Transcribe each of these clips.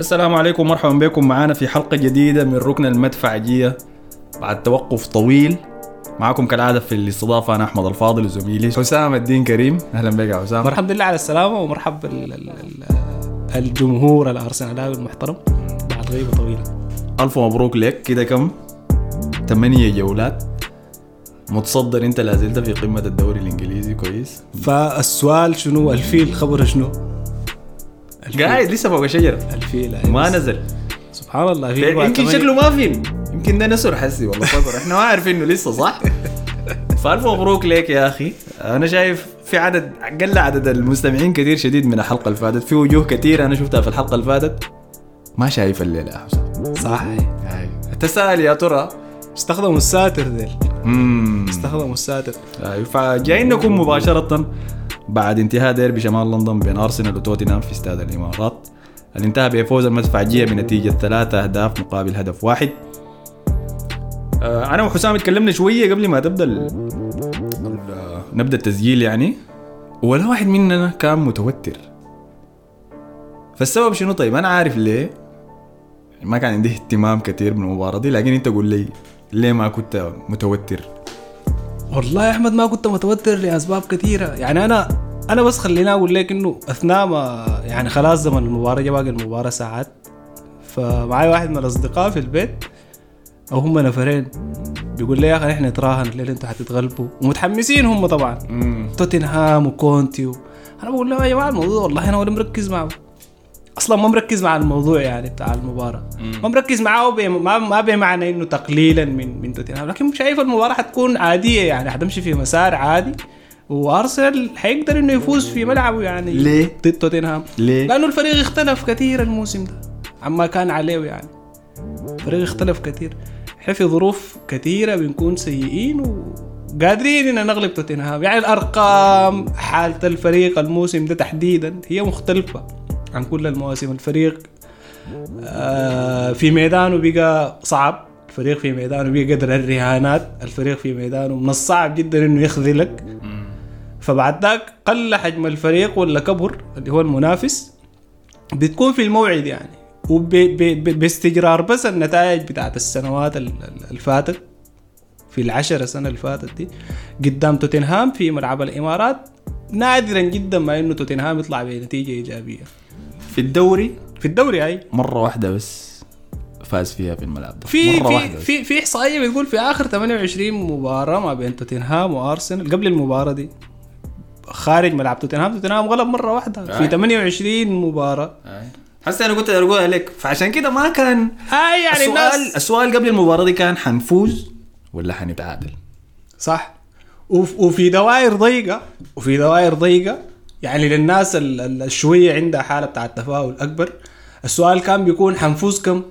السلام عليكم ومرحبا بكم. معنا في حلقة جديدة من ركن المدفعجية بعد توقف طويل معكم كالعادة في الاستضافة أنا أحمد الفاضل وزميلي حسام الدين كريم. أهلا بك يا حسام. مرحبا لله على السلامة ال- الجمهور الأرسنالي المحترم. بعد غيبة طويلة. ألف مبروك لك. كده كم؟ ثمانية جولات. متصدر أنت لازلت في قمة الدوري الإنجليزي كويس؟ فالسؤال شنو؟ الفيل خبره شنو؟ الفيل. قاعد لسه فوق شجرة الفيل أيوة. ما نزل. سبحان الله في يمكن شكله ما فيلم يمكن ده نسر حسي والله صبر. إحنا ما عارفين إنه لسه صح؟ فالف مبروك ليك يا أخي. أنا شايف في عدد قل عدد المستمعين كثير شديد من الحلقة اللي فاتت. في وجوه كثير أنا شفتها في الحلقة اللي فاتت. ما شايف الليلة يا حسام صح. تسأل يا ترى. استخدموا الساتر ذيل. استخدموا الساتر أيوة، فجايين نكون مباشرة بعد انتهاء ديربي شمال لندن بين أرسنال وتوتنهام في استاد الإمارات. اللي انتهى بفوز المدفعجيه بنتيجة ثلاثة أهداف مقابل هدف واحد. آه، أنا وحسام اتكلمنا شوية قبل ما تبدأ. ال- نبدأ التسجيل يعني. ولا واحد مننا كان متوتر. فالسبب شنو؟ طيب أنا عارف ليه. ما كان عندي اهتمام كثير بالمباراة دي لكن أنت قول لي. ليه ما كنت متوتر؟ والله يا أحمد ما كنت متوتر لأسباب كثيرة. يعني أنا أنا بس خليني أقول لك إنه أثناء ما يعني خلاص زمن المباراة جا باقي المباراة ساعات. فمعاي واحد من الأصدقاء في البيت أو هم نفرين بيقول لي يا أخي إحنا نتراهن الليلة أنتوا حتتغلبوا؟ ومتحمسين هم طبعا. توتنهام وكونتي و... أنا بقول لهم يا جماعة الموضوع والله أنا ولا مركز معه. أصلا ما مركز مع الموضوع يعني بتاع المباراة. ما مركز معاه ما بمعنى إنه تقليلا من من توتنهام. لكن شايف المباراة حتكون عادية يعني حتمشي في مسار عادي. وأرسنال حيقدر إنه يفوز في ملعبه يعني ليه؟ ضد توتنهام. ليه؟ لأنه الفريق اختلف كثير الموسم ده. عما كان عليه يعني. الفريق اختلف كثير. إحنا في ظروف كثيرة بنكون سيئين وقادرين إن نغلب توتنهام. يعني الأرقام حالة الفريق الموسم ده تحديدا هي مختلفة. عن كل المواسم. الفريق آه، في ميدانه بقى صعب. الفريق في ميدانه بقى قدر الرهانات. الفريق في ميدانه من الصعب جدا إنه يخذلك فبعد ذاك قل حجم الفريق ولا كبر اللي هو المنافس. بتكون في الموعد يعني. وباستجرار بس النتائج بتاعت السنوات ال- ال- الفاتت. في العشر سنة اللي فاتت دي. قدام توتنهام في ملعب الإمارات. نادرا جدا ما إنه توتنهام يطلع بنتيجة إيجابية. في الدوري في الدوري أي؟ مرة واحدة بس فاز فيها في الملعب ده. في في. في في احصائيه بتقول في آخر 28 مباراة ما بين توتنهام وأرسنال. قبل المباراة دي خارج ملعب توتنهام. توتنهام غلب مرة واحدة في آه. 28 مباراة. أي. حسي أنا كنت اقولها لك فعشان كده ما كان هاي يعني السؤال الناس السؤال قبل المباراة دي كان حنفوز ولا حنتعادل؟ صح. وف- وفي دوائر ضيقة. وفي دوائر ضيقة. يعني للناس ال- ال- الشوية عندها حالة بتاع التفاؤل أكبر. السؤال كان بيكون حنفوز كم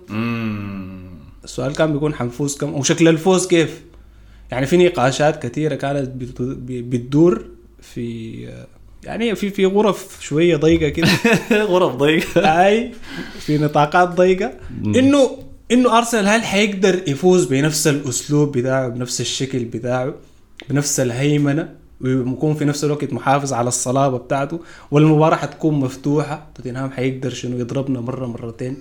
السؤال كان بيكون حنفوز كم وشكل الفوز كيف؟ يعني في نقاشات كثيرة كانت بتدور في يعني في في غرف شوية ضيقة كده. غرف ضيقة. أي في نطاقات ضيقة. إنه إنه أرسنال هل حيقدر يفوز بنفس الأسلوب بتاعه بنفس الشكل بتاعه بنفس الهيمنة؟ ويكون في نفس الوقت محافظ على الصلابة بتاعته والمباراة حتكون مفتوحة. توتنهام حيقدر شنو؟ يضربنا مرة مرتين.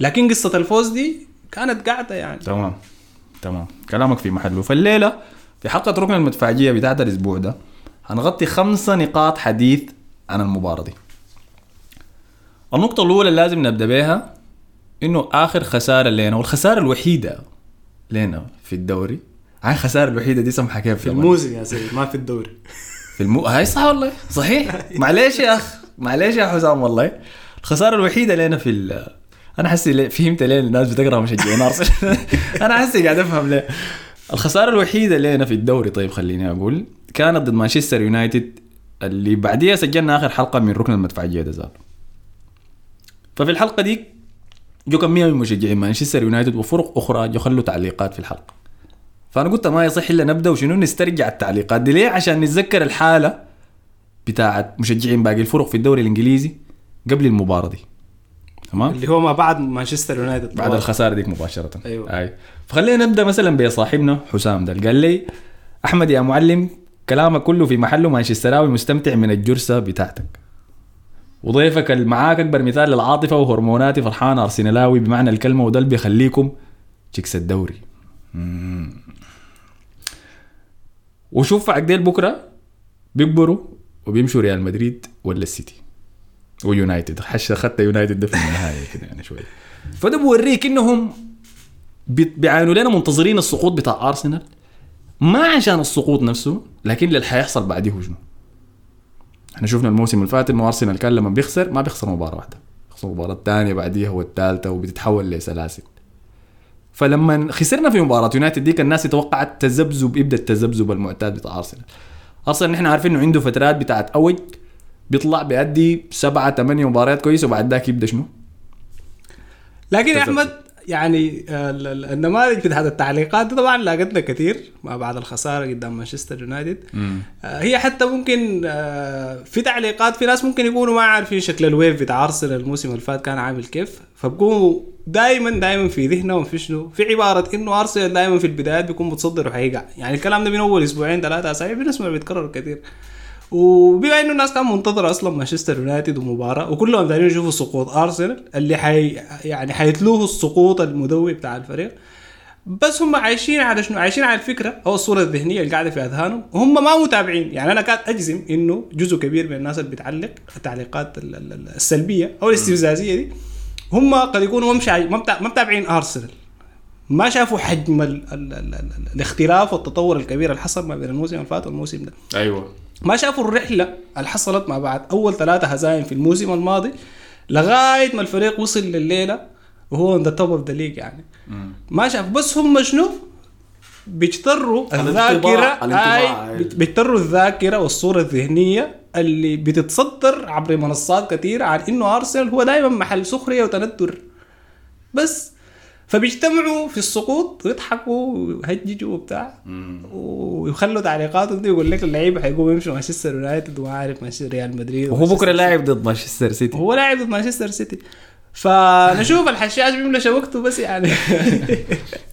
لكن قصة الفوز دي كانت قاعدة يعني. تمام. تمام. كلامك في محله. فالليلة في حلقه ركن المدفعجيه بتاعت الأسبوع ده هنغطي خمسة نقاط حديث عن المباراة دي. النقطة الأولى اللي لازم نبدأ بها إنه آخر خسارة لنا والخسارة الوحيدة لنا في الدوري هاي الخساره الوحيدة دي سمحها كيف في الموسم يا سيدي ما في الدوري. في المو... هاي صح والله؟ صحيح؟ معلش يا أخ معلش يا حسام والله. الخسارة الوحيدة لنا في ال... أنا حسي فهمت ليه الناس بتكره مشجعين ارسنال أنا حسي قاعد أفهم ليه. الخسارة الوحيدة لنا في الدوري طيب خليني أقول كانت ضد مانشستر يونايتد اللي بعديها سجلنا آخر حلقة من ركن المدفعجية ده ذاته ففي الحلقة دي جو كميه من مشجعين مانشستر يونايتد وفرق أخرى جو خلوا تعليقات في الحلقة. فأنا قلت ما يصح إلا نبدأ وشنو نسترجع التعليقات. دي ليه؟ عشان نتذكر الحالة بتاعت مشجعين باقي الفرق في الدوري الإنجليزي قبل المباراة دي. تمام؟ اللي هو ما بعد مانشستر يونايتد. بعد. الخسارة ديك مباشرة. أيوة. أي. فخلينا نبدأ مثلا بصاحبنا حسام ده قال لي أحمد يا معلم كلامك كله في محله مانشستراوي مستمتع من الجرسه بتاعتك. وضيفك معاك أكبر مثال للعاطفة وهرموناتي فرحان أرسنالاوي بمعنى الكلمة وده اللي بيخليكم تشيكس الدوري. مم. وشوف عقديل بكرة بيكبروا وبيمشوا ريال مدريد ولا السيتي ويونايتد. حش اخذت يونايتد في النهاية كده يعني شوية. فده بوريك إنهم بي- بيعانوا لنا منتظرين السقوط بتاع أرسنال. ما عشان السقوط نفسه لكن اللي حيحصل بعديه شنو؟ إحنا شفنا الموسم اللي فات إنه أرسنال كان لما بيخسر ما بيخسر مباراة واحدة. بيخسر المباراه الثانية بعديها والثالثه وبتتحول لسلاسل. فلما خسرنا في مباراة يونايتد ديك الناس توقعت تذبذب يبدأ التذبذب المعتاد بتاع أرسنال أرسنال نحن عارفين إنه عنده فترات بتاعت اوج بيطلع بيأدي سبعة ثمانية مباريات كويسة وبعد ذاك يبدأ شنو؟ لكن يا. أحمد يعني ال- النماذج بتاعت التعليقات دي طبعا لاقتنا كثير ما بعد الخسارة قدام مانشستر يونايتد آه، هي حتى ممكن آه، في تعليقات في ناس ممكن يكونوا ما عارفين شكل ال wave بتاع أرسنال الموسم اللي فات كان عامل كيف فبقوموا دائما دائما في ذهنهم في شنو؟ في عبارة إنه ارسنال دائما في البدايات بيكون متصدر وحيقع. يعني الكلام ده من أول أسبوعين ثلاثة أسابيع بنسمع بيتكرر كثير. وبما إنه الناس كان منتظرة أصلا مانشستر يونايتد ومباراة وكلهم دايرين يشوفوا سقوط أرسنال اللي حي يعني حيتلوه السقوط المدوي بتاع الفريق. بس هم عايشين على شنو؟ عايشين على الفكرة أو الصورة الذهنية اللي قاعدة في أذهانهم. وهم ما متابعين يعني أنا كاد أجزم إنه جزء كبير من الناس اللي بتعلق التعليقات ال- ال- ال- السلبية أو الاستفزازية دي. هم قد يكونوا مش ما ما متابعين أرسنال. ما شافوا حجم ال ال ال ال الاختلاف والتطور الكبير اللي حصل ما بين الموسم اللي فات والموسم ده. أيوه. ما شافوا الرحلة اللي حصلت مع بعد أول ثلاثة هزايم في الموسم الماضي لغاية ما الفريق وصل لليلة وهو the top of the league يعني. ما شاف بس هم شنو؟ بيجتروا الذاكرة هاي أيوة. بيجتروا الذاكرة والصورة الذهنية اللي بتتصدر عبر منصات كثيره عن إنه أرسنال هو دائما محل سخرية وتندر. بس فبيجتمعوا في السقوط ويضحكوا ويهججوا وبتاع. ويخلوا تعليقاتهم دي يقول لك اللعيبة حيقوموا يمشوا مانشستر يونايتد وما عارف مانشستر ريال مدريد وهو بكرة لاعب ضد مانشستر سيتي. هو لاعب ضد مانشستر سيتي. فنشوف الحشاش بيملى شبكته بس يعني.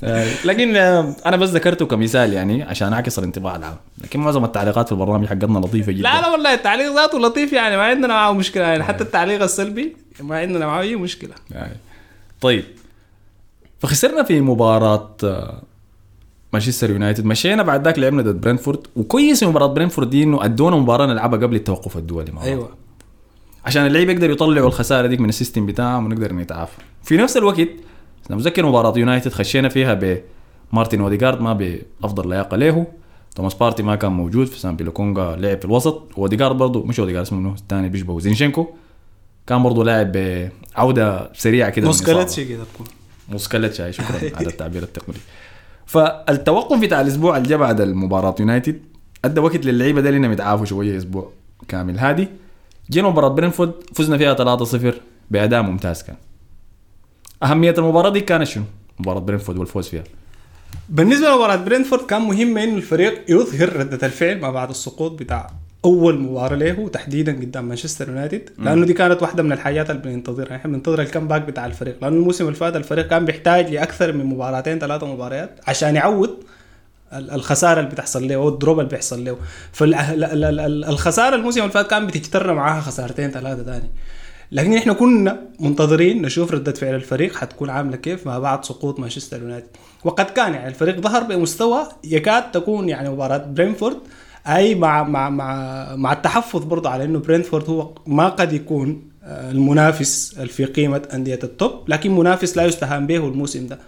آه، لكن آه، أنا بس ذكرته كمثال يعني عشان أعكس الانطباع العام. لكن معظم التعليقات في البرنامج حقتنا لطيفة جدا. لا لا والله التعليق ذاته لطيف يعني ما عندنا معاه مشكلة يعني. حتى التعليق السلبي ما عندنا معاه أي مشكلة. يعني. طيب. فخسرنا في مباراة آه، مانشستر يونايتد. مشينا بعد ذاك لعبنا ضد برينفورد وكويس في مباراة برينفورد دي إنه أدونا مباراة نلعبها قبل التوقف الدولي مع. أيوه. عشان اللعيبة يقدروا يطلعوا الخسارة ديك من ال system بتاعهم ونقدر نتعافى. في نفس الوقت أنا متذكر مباراة يونايتد خشينا فيها بمارتن اوديجارد ما بأفضل لياقة له. توماس بارتي ما كان موجود في سامبي لوكونجا لعب في الوسط. واوديجارد برضه مش اوديجارد اسمه الثاني بيشبه زينشينكو. كان برضه لاعب بعودة سريعة كده. موسكالتشي كده تكون. شكرا على التعبير التقني. فالتوقف بتاع الأسبوع اللي بعد المباراة يونايتد أدى وقت للعيبة دي إنهم يتعافوا شوية أسبوع كامل. هادي جينا مباراة برينفورد فزنا فيها 3-0 بأداء ممتاز كان. أهمية المباراة دي كانت شنو؟ مباراة برينفورد والفوز فيها. بالنسبة لمباراة برينفورد كان مهم انه الفريق يظهر ردة الفعل ما بعد السقوط بتاع أول مباراة له تحديدا قدام مانشستر يونايتد. لأنه دي كانت واحدة من الحاجات اللي بننتظرها. إحنا بننتظر ال comeback بتاع الفريق. لأنه الموسم اللي فات الفريق كان بيحتاج لأكثر من مباراتين ثلاثة مباريات عشان يعوض الخسارة اللي بتحصل له أو ال drop اللي بيحصل له. فالخساره الموسم اللي فات كان بتجتر معاها خسارتين ثلاثة ثاني لكن إحنا كنا منتظرين نشوف ردة فعل الفريق حتكون عاملة كيف ما بعد سقوط مانشستر يونايتد. وقد كان يعني الفريق ظهر بمستوى يكاد تكون يعني مباراة برينفورد. أي مع مع مع مع التحفظ برضه على إنه برينفورد هو ما قد يكون آه، المنافس في قيمة أندية ال top. لكن منافس لا يستهان به الموسم ده.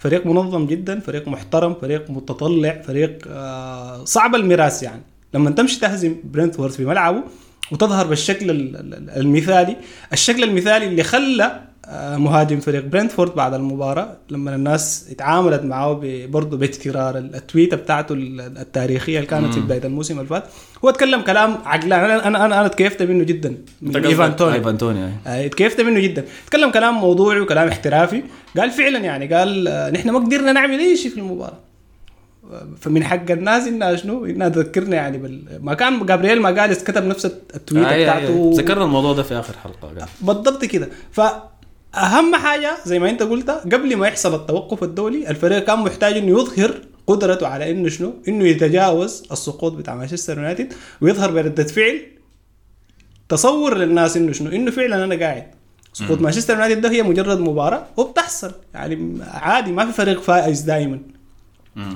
فريق منظم جدا فريق محترم فريق متطلع فريق آه، صعب المراس يعني. لما تمشي تهزم برينفورد في ملعبه وتظهر بالشكل ال- ال- المثالي الشكل المثالي اللي خلى مهاجم فريق برينتفورد بعد المباراة لما الناس اتعاملت معه برضه باكترار ال- التويتة بتاعته ال- التاريخية اللي كانت في بداية الموسم اللي فات. هو تكلم كلام عقلاني. أنا أنا أنا, أنا تكيفت منه جدا من إيفان توني. إيفان توني. آه، اتكيفت منه جدا. تكلم كلام موضوعي وكلام احترافي. قال فعلا يعني قال آه، نحن ما قدرنا نعمل أي شيء في المباراة. آه، فمن حق الناس إنها شنو؟ إنها تذكرنا يعني بال... ما كان جابرييل ما قال كتب نفس التويتة أي- بتاعته. ذكرنا الموضوع ده في آخر حلقة. بالضبط كده. فاهم حاجة زي ما أنت قلت قبل ما يحصل التوقف الدولي الفريق كان محتاج إنه يظهر قدرته على إنه شنو؟ إنه يتجاوز السقوط بتاع مانشستر يونايتد ويظهر بردة فعل تصور للناس إنه شنو؟ إنه فعلا أنا قاعد. سقوط مانشستر يونايتد ده هي مجرد مباراة وبتحصل. يعني عادي ما في فريق فائز دائما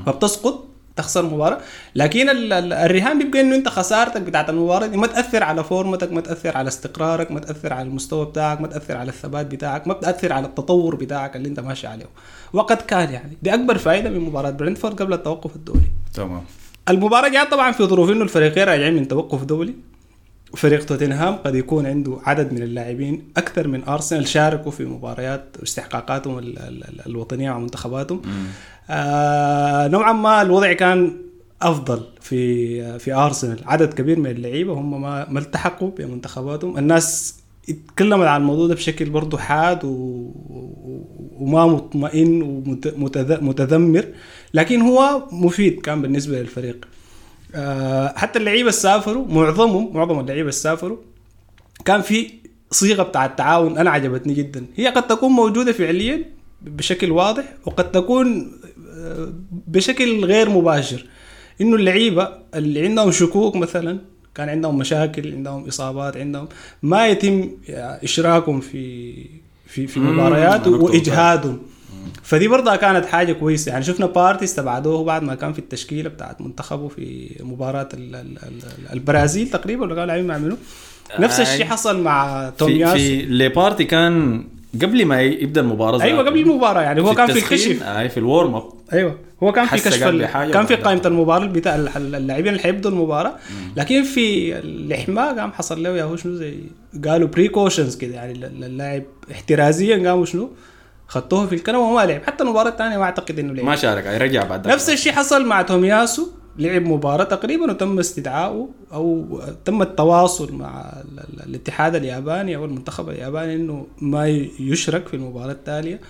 فبتسقط. تخسر مباراة. لكن ال- ال- الرهان بيبقى إنه أنت خسارتك بتاعت المباراة دي ما تأثر على فورمتك ما تأثر على استقرارك ما تأثر على المستوى بتاعك ما تأثر على الثبات بتاعك ما بتأثر على التطور بتاعك اللي أنت ماشي عليه. وقد كان يعني. دي أكبر فائدة من مباراة برنتفورد قبل التوقف الدولي. تمام. المباراة جاءت طبعا في ظروف إنه الفريقين راجعين من توقف دولي. فريق توتنهام قد يكون عنده عدد من اللاعبين أكثر من أرسنال شاركوا في مباريات واستحقاقاتهم ال- ال- ال- الوطنية مع منتخباتهم آه نوعا ما الوضع كان أفضل في في أرسنال. عدد كبير من اللعيبة هم ما ما التحقوا بمنتخباتهم. الناس اتكلمت عن الموضوع ده بشكل برضه حاد و... و- وما مطمئن ومتذمر لكن هو مفيد كان بالنسبة للفريق. آه، حتى اللعيبة سافروا معظمهم معظم اللعيبة سافروا كان في صيغة بتاع التعاون أنا عجبتني جدا. هي قد تكون موجودة فعليا بشكل واضح وقد تكون آه، بشكل غير مباشر. إنه اللعيبة اللي عندهم شكوك مثلا كان عندهم مشاكل عندهم إصابات عندهم ما يتم إشراكهم في في في مباريات وإجهادهم. فدي برضه كانت حاجة كويسة. يعني شفنا بارتي استبعدوه بعد ما كان في التشكيلة بتاعت منتخبه في مباراة ال- ال- ال- البرازيل تقريبا ولا كانوا لاعبين مع منو؟ نفس الشيء آه، حصل مع في, تومياس في ليبارتي كان قبل ما يبدأ المباراة أيوه. قبل المباراة يعني. هو كان في الكشف اي في ال warm up أيوه. هو كان في كشف كان في. قائمة المباراة بتاع ال- اللاعبين اللي حيبدوا المباراة. لكن في الإحماء قام حصل له يا هو شنو زي قالوا بريكوشنز كده. يعني ال- اللاعب احترازيا قاموا شنو؟ خدوه في الكنبه وما لعب. حتى المباراة الثانية ما أعتقد إنه لعب. ما شارك رجع بعد. نفس الشيء حصل مع تومياسو. لعب مباراة تقريبا وتم استدعائه أو تم التواصل مع ال- ال- الاتحاد الياباني أو المنتخب الياباني إنه ما يشرك في المباراة التالية.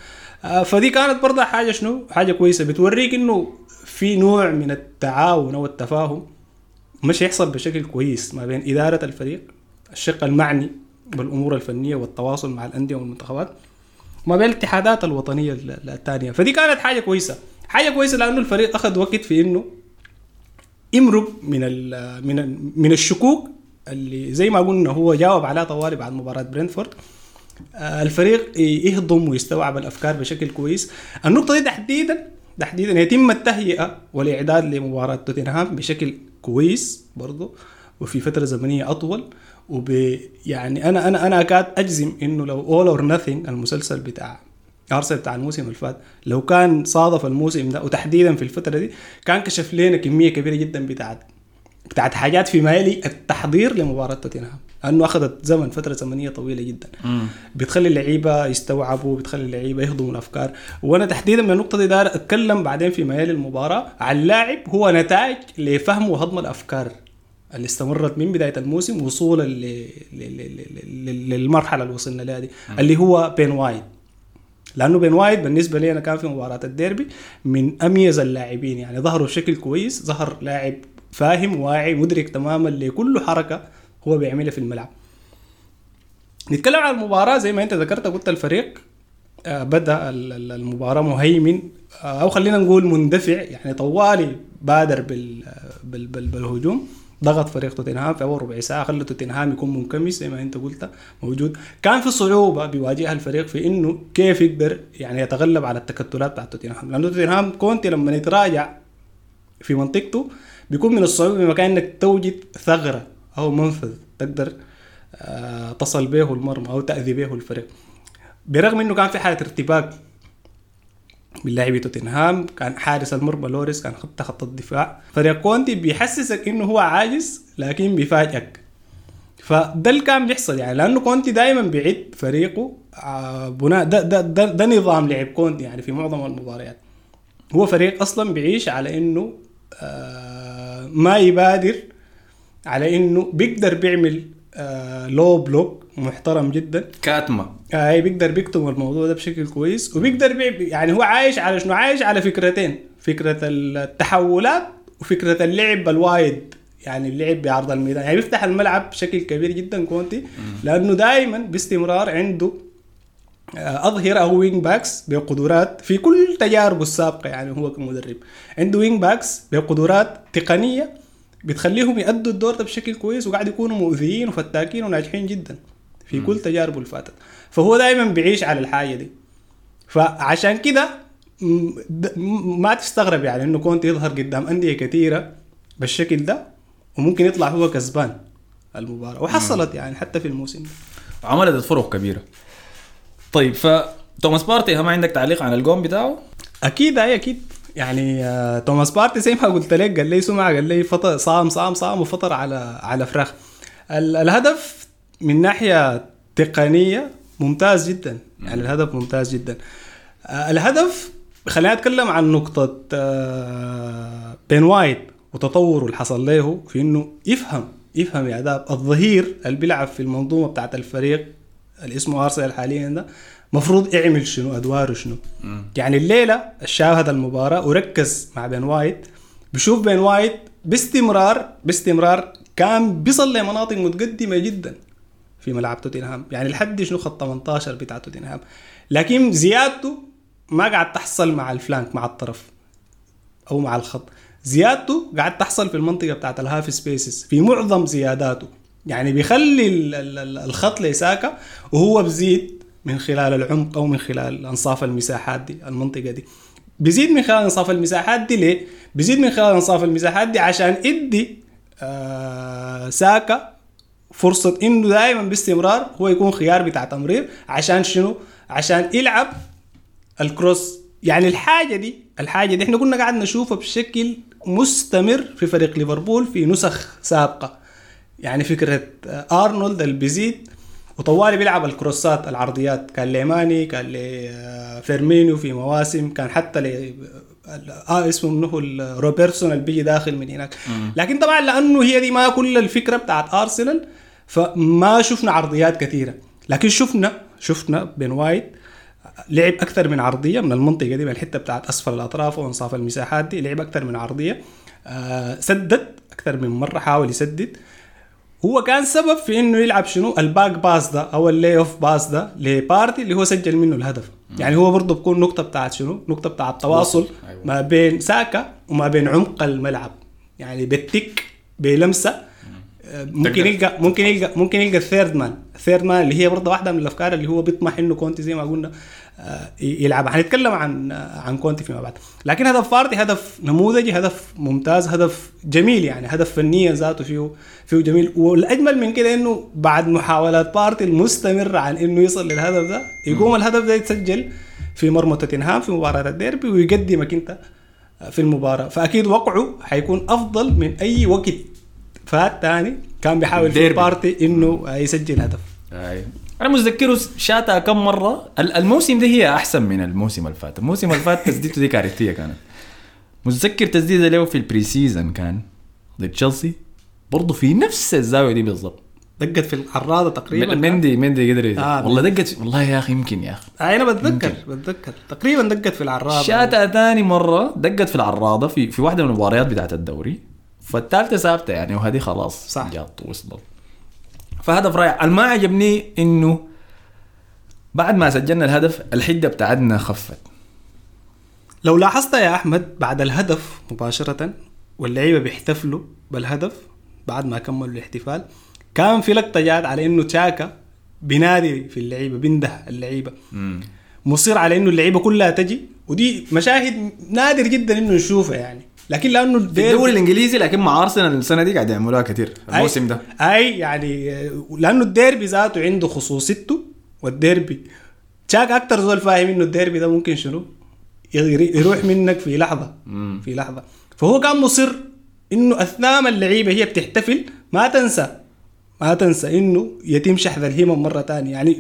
آه، فدي كانت برضه حاجة شنو؟ حاجة كويسة. بتوريك إنه في نوع من التعاون أو التفاهم مش يحصل بشكل كويس ما بين إدارة الفريق الشق المعني بالأمور الفنية والتواصل مع الأندية والمنتخبات. ما بين الاتحادات الوطنية ال- ال- الثانية فدي كانت حاجة كويسة. حاجة كويسة لأنه الفريق أخذ وقت في إنه يمرق من من من الشكوك اللي زي ما قلنا هو جاوب عليها طوالي بعد مباراة برينفورد. آه، الفريق يهضم ويستوعب الأفكار بشكل كويس. النقطة دي تحديدا تحديدا يتم التهيئة والإعداد لمباراة توتنهام بشكل كويس برضه وفي فترة زمنية أطول. وب يعني أنا أنا أنا اكاد أجزم إنه لو All or Nothing المسلسل بتاع ارسنال بتاع الموسم اللي فات لو كان صادف الموسم ده وتحديدا في الفترة دي كان كشف لنا كمية كبيرة جدا بتاعت بتاعت حاجات فيما يلي التحضير لمباراة توتنهام. لأنه أخذت زمن فترة زمنية طويلة جدا. مم. بتخلي اللعيبة يستوعبوا بتخلي اللعيبة يهضموا الأفكار. وأنا تحديدا من النقطة دي دار أتكلم بعدين في ميال المباراة عن لاعب هو نتاج لفهم وهضم الأفكار. اللي استمرت من بداية الموسم وصولا للمرحلة اللي وصلنا لها دي اللي هو بين وايد. لأنه بين وايد بالنسبة لي أنا كان في مباراة الديربي من أميز اللاعبين يعني ظهروا بشكل كويس ظهر لاعب فاهم واعي مدرك تماما لكل حركة هو بيعملها في الملعب. نتكلم عن المباراة زي ما أنت ذكرت قلت الفريق آه، بدأ ال- ال- المباراة مهيمن آه، أو خلينا نقول مندفع يعني طوالي بادر بال بالهجوم. ضغط فريق توتنهام في أول ربع ساعة خلى توتنهام يكون منكمش زي ما أنت قلت موجود. كان في صعوبة بيواجهها الفريق في إنه كيف يقدر يعني يتغلب على التكتلات بتاعت توتنهام. لأنه توتنهام كونتي لما يتراجع في منطقته بيكون من الصعوبة بمكان إنك توجد ثغرة أو منفذ تقدر آه، تصل به المرمى أو تأذي به الفريق. برغم إنه كان في حالة ارتباك من لاعبي توتنهام كان حارس المرمى لوريس كان خط خط الدفاع. فريق كونتي بيحسسك إنه هو عاجز لكن بيفاجئك. فده اللي كان بيحصل. يعني لأنه كونتي دائما بيعد فريقه آه، بناء ده, ده, ده, ده نظام لعب كونتي يعني في معظم المباريات. هو فريق أصلا بيعيش على إنه آه ما يبادر على إنه بيقدر بيعمل آه low block. محترم جدا. كاتمة. آه بيقدر بيكتم الموضوع ده بشكل كويس وبيقدر بي يعني هو عايش على شنو؟ عايش على فكرتين فكرة التحولات وفكرة اللعب ال wide يعني اللعب بعرض الميدان. يعني بيفتح الملعب بشكل كبير جدا كونتي. لأنه دائما باستمرار عنده آه، أظهرة أو wing backs بقدرات في كل تجاربه السابقة يعني هو كمدرب. عنده wing backs بقدرات تقنية بتخليهم يأدوا الدور ده بشكل كويس وقاعد يكونوا مؤذيين وفتاكين وناجحين جدا. في كل تجاربه اللي فاتت فهو دائما بيعيش على الحاجة دي. فعشان كده ما تستغرب يعني إنه كونتي يظهر قدام أندية كثيره بالشكل ده وممكن يطلع هو كسبان المباراة. وحصلت يعني حتى في الموسم عملت فرق كبيرة. طيب ف توماس بارتي ما عندك تعليق عن الجون بتاعه؟ أكيد أي أكيد. يعني آه، توماس بارتي زي ما قلت لك قال لي سمع قال لي فطر صام صام صام وفطر على على فراخ. ال- الهدف من ناحية تقنية ممتاز جدا. يعني الهدف ممتاز جدا. آه، الهدف خلينا اتكلم عن نقطة آه، بين وايت وتطوره اللي حصل له في إنه يفهم يفهم يا اداب الظهير اللي بيلعب في المنظومة بتاعت الفريق اللي اسمه أرسنال حاليا ده مفروض يعمل شنو؟ أدواره شنو؟ يعني الليلة شاهد المباراة وركز مع بين وايت بشوف بين وايت باستمرار باستمرار كان بيصل لمناطق متقدمة جدا. في ملعب توتنهام. يعني لحد شنو خط 18 بتاع توتنهام. لكن زيادته ما قاعد تحصل مع ال flank مع الطرف أو مع الخط. زيادته قاعد تحصل في المنطقة بتاعت ال half spaces في معظم زياداته. يعني بيخلي ال- ال- ال- الخط لساكا وهو بزيد من خلال العمق أو من خلال أنصاف المساحات دي المنطقة دي. بيزيد من خلال أنصاف المساحات دي ليه؟ بيزيد من خلال أنصاف المساحات دي عشان ادي آه ساكا فرصة إنه دائما باستمرار هو يكون خيار بتاع تمرير. عشان شنو؟ عشان يلعب ال cross. يعني الحاجة دي الحاجة دي إحنا كنا قاعد نشوفها بشكل مستمر في فريق ليفربول في نسخ سابقة. يعني فكرة آه، أرنولد اللي بيزيد وطوالي بيلعب الكروسات العرضيات. كان لماني كان لفيرمينيو في مواسم. كان حتى ل آه اسمه منه روبرتسون اللي بيجي داخل من هناك. لكن طبعا لأنه هي دي ما كل الفكرة بتاعت أرسنال فما شفنا عرضيات كثيرة. لكن شفنا شفنا بين وايت لعب أكثر من عرضية من المنطقة دي من الحتة بتاعت أسفل الأطراف وأنصاف المساحات دي لعب أكثر من عرضية. آه سدد أكثر من مرة حاول يسدد. هو كان سبب في إنه يلعب شنو؟ ال back pass ده أو ال lay off pass ده لبارتي اللي هو سجل منه الهدف. يعني هو برضه بكون نقطة بتاعت شنو؟ نقطة بتاعت تواصل أيوة. ما بين ساكا وما بين عمق الملعب. يعني بالتك بلمسة ممكن. يلقى ممكن يلقى ممكن يلقى ال third man ال third man اللي هي برضه واحدة من الأفكار اللي هو بيطمح إنه كونتي زي ما قلنا آه، يلعبها. حنتكلم عن آه، عن كونتي فيما بعد. لكن هدف بارتي هدف نموذجي هدف ممتاز هدف جميل يعني. هدف فنيا ذاته فيه فيه جميل. والأجمل من كده إنه بعد محاولات بارتي المستمره عن إنه يصل للهدف ده يقوم الهدف ده يتسجل في مرمى توتنهام في مباراة الديربي ويقدمك انت في المباراة. فأكيد وقعه حيكون أفضل من أي وقت فات تاني كان بيحاول في. بارتي إنه يسجل هدف. أيوه أنا متذكره شاتها كم مرة ال- الموسم ده هي أحسن من الموسم اللي فات الموسم اللي فات تسديدته دي كارثية كانت. متذكر تسديدة له في ال pre-season كان ضد تشيلسي برضه في نفس الزاوية دي بالضبط. دقت في العارضة تقريبا مندي مندي قدر. آه، والله دقت والله يا أخي يمكن يا أخي. آه أنا بتذكر بتذكر. تقريبا دقت في العراضة. شاتها ثاني مرة دقت في العراضة في في واحدة من المباريات بتاعت الدوري. فالثالثة ثابتة يعني وهذه خلاص صح. جات وصلت فهدف رائع اللي ما عجبني إنه بعد ما سجلنا الهدف الحدة بتاعتنا خفت. لو لاحظت يا أحمد بعد الهدف مباشرة واللعيبة بيحتفلوا بالهدف بعد ما كملوا الاحتفال كان في لقطة جات على إنه تشاكا بينادي في اللعيبة بينده اللعيبة. مصر على إنه اللعيبة كلها تجي ودي مشاهد نادر جدا إنه نشوفها يعني. لكن لأنه في الدوري الإنجليزي لكن مع أرسنال السنة دي قاعد يعملوها كثير الموسم ده. أي يعني لأنه الديربي ذاته عنده خصوصيته والديربي تشاك أكتر زول فاهم إنه الديربي ده ممكن شنو؟ يروح منك في لحظة. في لحظة. فهو كان مصر إنه أثناء ما اللعيبة هي بتحتفل ما تنسى. ما تنسى إنه يتم شحذ الهمم مرة تانية. يعني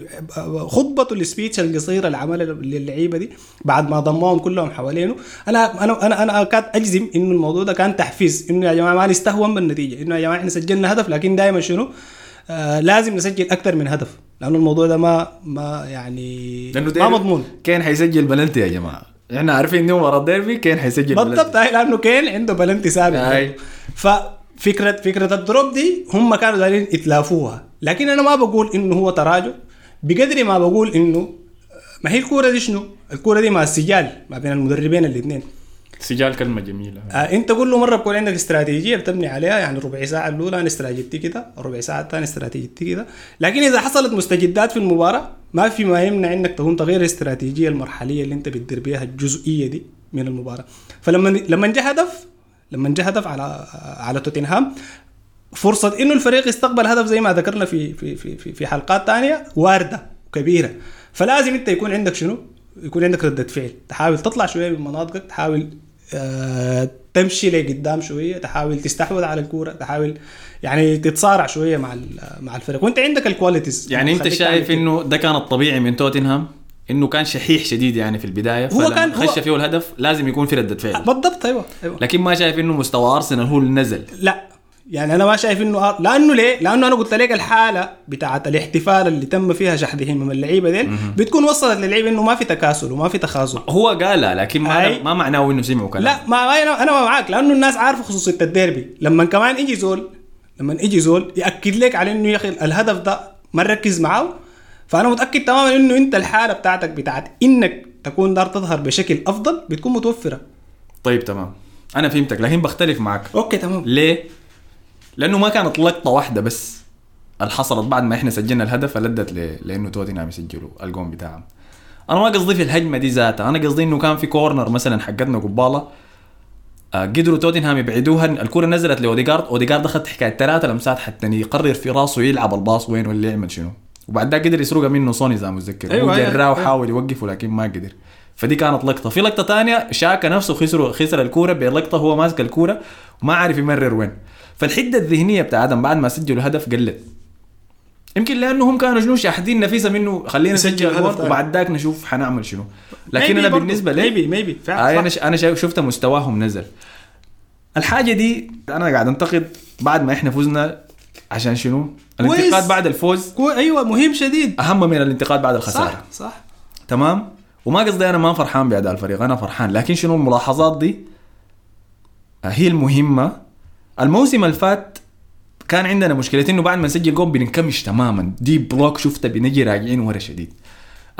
خطبته ال speech القصيرة اللي عملها للعيبة دي بعد ما ضموهم كلهم حوالينه أنا أنا أنا أنا اكاد أجزم إنه الموضوع ده كان تحفيز. إنه يا جماعة ما نستهون بالنتيجة. إنه يا جماعة إحنا سجلنا هدف لكن دائما شنو؟ آه لازم نسجل أكثر من هدف. لأنه الموضوع ده ما ما يعني ما مضمون. كان حيسجل بلنتي يا جماعة. إحنا عارفين إنه ورا ديربي كان حيسجل بالضبط لأنه كين عنده بلنتي سابق. هاي. ففكره فكرة ال drop دي هم كانوا دايرين يتلافوها. لكن أنا ما بقول إنه هو تراجع. بقدر ما بقول إنه ما هي الكورة دي شنو؟ الكورة دي مع السجال ما بين المدربين الاثنين. سجال كلمة جميلة. آه انت كل مرة بكون عندك استراتيجية بتبني عليها يعني الربع ساعة الأولى أنا استراتيجيتي كده الربع ساعة الثانية استراتيجيتي كده. لكن إذا حصلت مستجدات في المباراة ما في ما يمنع إنك تكون تغير الاستراتيجية المرحلية اللي أنت بتدير بيها الجزئية دي من المباراة. فلما لما جاء هدف لما جاء هدف على على توتنهام فرصة إنه الفريق يستقبل هدف زي ما ذكرنا في في في في, في حلقات ثانية واردة وكبيرة. فلازم أنت يكون عندك شنو؟ يكون عندك ردة فعل. تحاول تطلع شوية من مناطقك تحاول آه، تمشي لقدام شوية تحاول تستحوذ على الكورة تحاول يعني تتصارع شوية مع مع الفريق. وأنت عندك الكواليتيز يعني أنت شايف إنه ده كان الطبيعي من توتنهام؟ إنه كان شحيح شديد يعني في البداية هو كان- هو- خش فيه الهدف لازم يكون في ردة. فعل بالضبط أيوه أيوه لكن ما شايف إنه مستوى أرسنال هو اللي نزل لا يعني أنا ما شايف إنه أر... لأنه ليه؟ لأنه أنا قلت لك الحالة بتاعت الاحتفال اللي تم فيها شحذهم من اللعيبة دي بتكون وصلت للعيبه إنه ما في تكاسل وما في تخاذل هو قالها لكن ما أي. ما معناه إنه سمعوا كلام لا ما أنا أنا ما معاك لأنه الناس عارفه خصوصية الديربي لما كمان يجي زول لما يجي زول يأكد لك على إنه يا أخي الهدف ده ما نركز معاه فأنا متأكد تماما إنه أنت الحالة بتاعتك بتاعت إنك تكون دار تظهر بشكل أفضل بتكون متوفرة. طيب تمام. أنا فهمتك لكن بختلف معك. أوكي تمام. ليه؟ لأنه ما كانت لقطة واحدة بس اللي حصلت بعد ما إحنا سجلنا الهدف ادت ل- لأنه توتنهام يسجلوا الجون بتاعهم. أنا ما قصدي في الهجمة دي ذاتها أنا قصدي إنه كان في corner مثلا حقتنا قبالة آه، قدروا توتنهام يبعدوها. الكرة نزلت لاوديجارد اوديجارد اخذ حكاية ثلاثة لمسات حتى يقرر في راسه يلعب ال pass وين ولا يعمل شنو. وبعد ده قدر يسرقها منه سوني ما متذكر. أيوة، هو جراه أيوة. وحاول يوقفه لكن ما قدر. فدي كانت لقطة. في لقطة ثانية تشاكا نفسه خسر خسر الكورة بلقطة هو ماسك الكورة وما عارف يمرر وين. فالحدة الذهنية بتاع آدم بعد ما سجلوا هدف قلت. يمكن لأنه هم كانوا شنو شاحدين نفسهم إنه خلينا نسجل نسجل هدف الجول ثاني. وبعد ذاك نشوف حنعمل شنو. لكن أنا بالنسبة لي maybe maybe آه أنا. أنا شفت مستواهم نزل. الحاجة دي أنا قاعد أنتقد بعد ما إحنا فزنا عشان شنو؟ الانتقاد بعد الفوز كو... أيوه مهم شديد. أهم من الانتقاد بعد الخسارة. صح صح. تمام؟ وما قصدي أنا ما فرحان باداء الفريق أنا فرحان. لكن شنو الملاحظات دي؟ هي المهمة. الموسم اللي فات كان عندنا مشكلة إنه بعد ما نسجل جول بننكمش تماما. deep block شفته بنجي راجعين ورا شديد.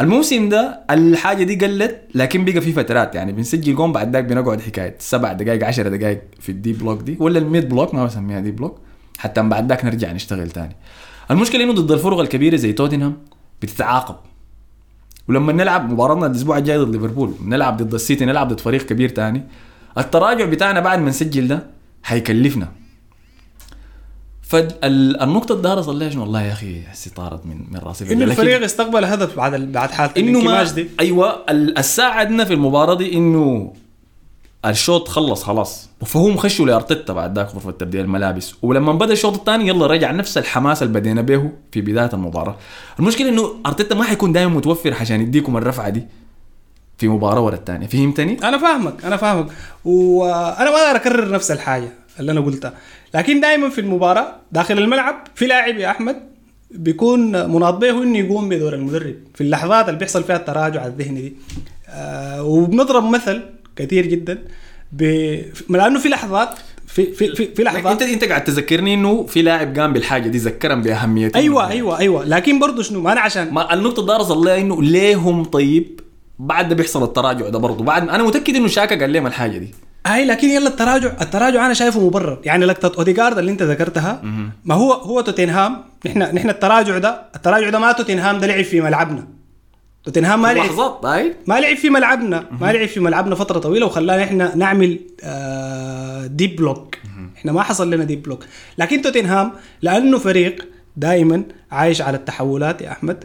الموسم ده الحاجة دي قلت لكن بقى في فترات. يعني بنسجل جون بعد ذاك بنقعد حكاية سبع دقائق 10 دقائق في ال deep block دي. ولا ال mid block ما بسميها deep block. حتى من بعد ذاك نرجع نشتغل تاني. المشكلة إنه ضد الفرق الكبيرة زي توتنهام بتتعاقب. ولما نلعب مباراتنا الأسبوع الجاي ضد ليفربول نلعب ضد السيتي نلعب ضد فريق كبير تاني التراجع بتاعنا بعد ما نسجل ده حيكلفنا فالنقطة الدارة صليها شنو؟ والله يا أخي حسي طارت من من راسي إنه الفريق استقبل هدف بعد. بعد حالة إنه ما دي. أيوه ال- الساعدنا في المباراة دي إنه الشوط خلص خلاص. فهم خشوا لارتيتا بعد ذاك غرفة تبديل الملابس. ولما بدأ الشوط الثاني يلا رجع نفس الحماس اللي بدينا به في بداية المباراة. المشكلة إنه أرتيتا ما حيكون دائما متوفر عشان يديكم الرفعة دي في مباراة ورا الثانية. فهمتني؟ أنا فاهمك أنا فاهمك. وأنا ما أقدر أكرر نفس الحاجة اللي أنا قلتها. لكن دائما في المباراة داخل الملعب في لاعب يا أحمد بيكون مناط به إنه يقوم بدور المدرب. في اللحظات اللي بيحصل فيها التراجع الذهني دي. آه وبنضرب مثل كثير جدا. ب... لأنه في لحظات في في في, في لحظات. انت أنت قاعد تذكرني إنه في لاعب قام بالحاجة دي ذكرهم باهميتها أيوه أيوه أيوه. لكن برضه شنو؟ ما أنا عشان ما النقطة الدارة صليها إنه ليه هم طيب؟ بعد ده بيحصل التراجع ده برضه بعد أنا متأكد إنه شاكا قال لهم الحاجة دي. اي لكن يلا التراجع التراجع أنا شايفه مبرر. يعني لقطه اوديجارد اللي أنت ذكرتها ما هو هو توتنهام. نحن نحن التراجع ده التراجع ده ما توتنهام ده لعب في ملعبنا. توتنهام ما لعب لحظات اي ما لعب في ملعبنا ما لعب في ملعبنا فترة طويلة وخلانا إحنا نعمل آه deep block إحنا ما حصل لنا deep block لكن توتنهام لأنه فريق دائما عايش على التحولات يا أحمد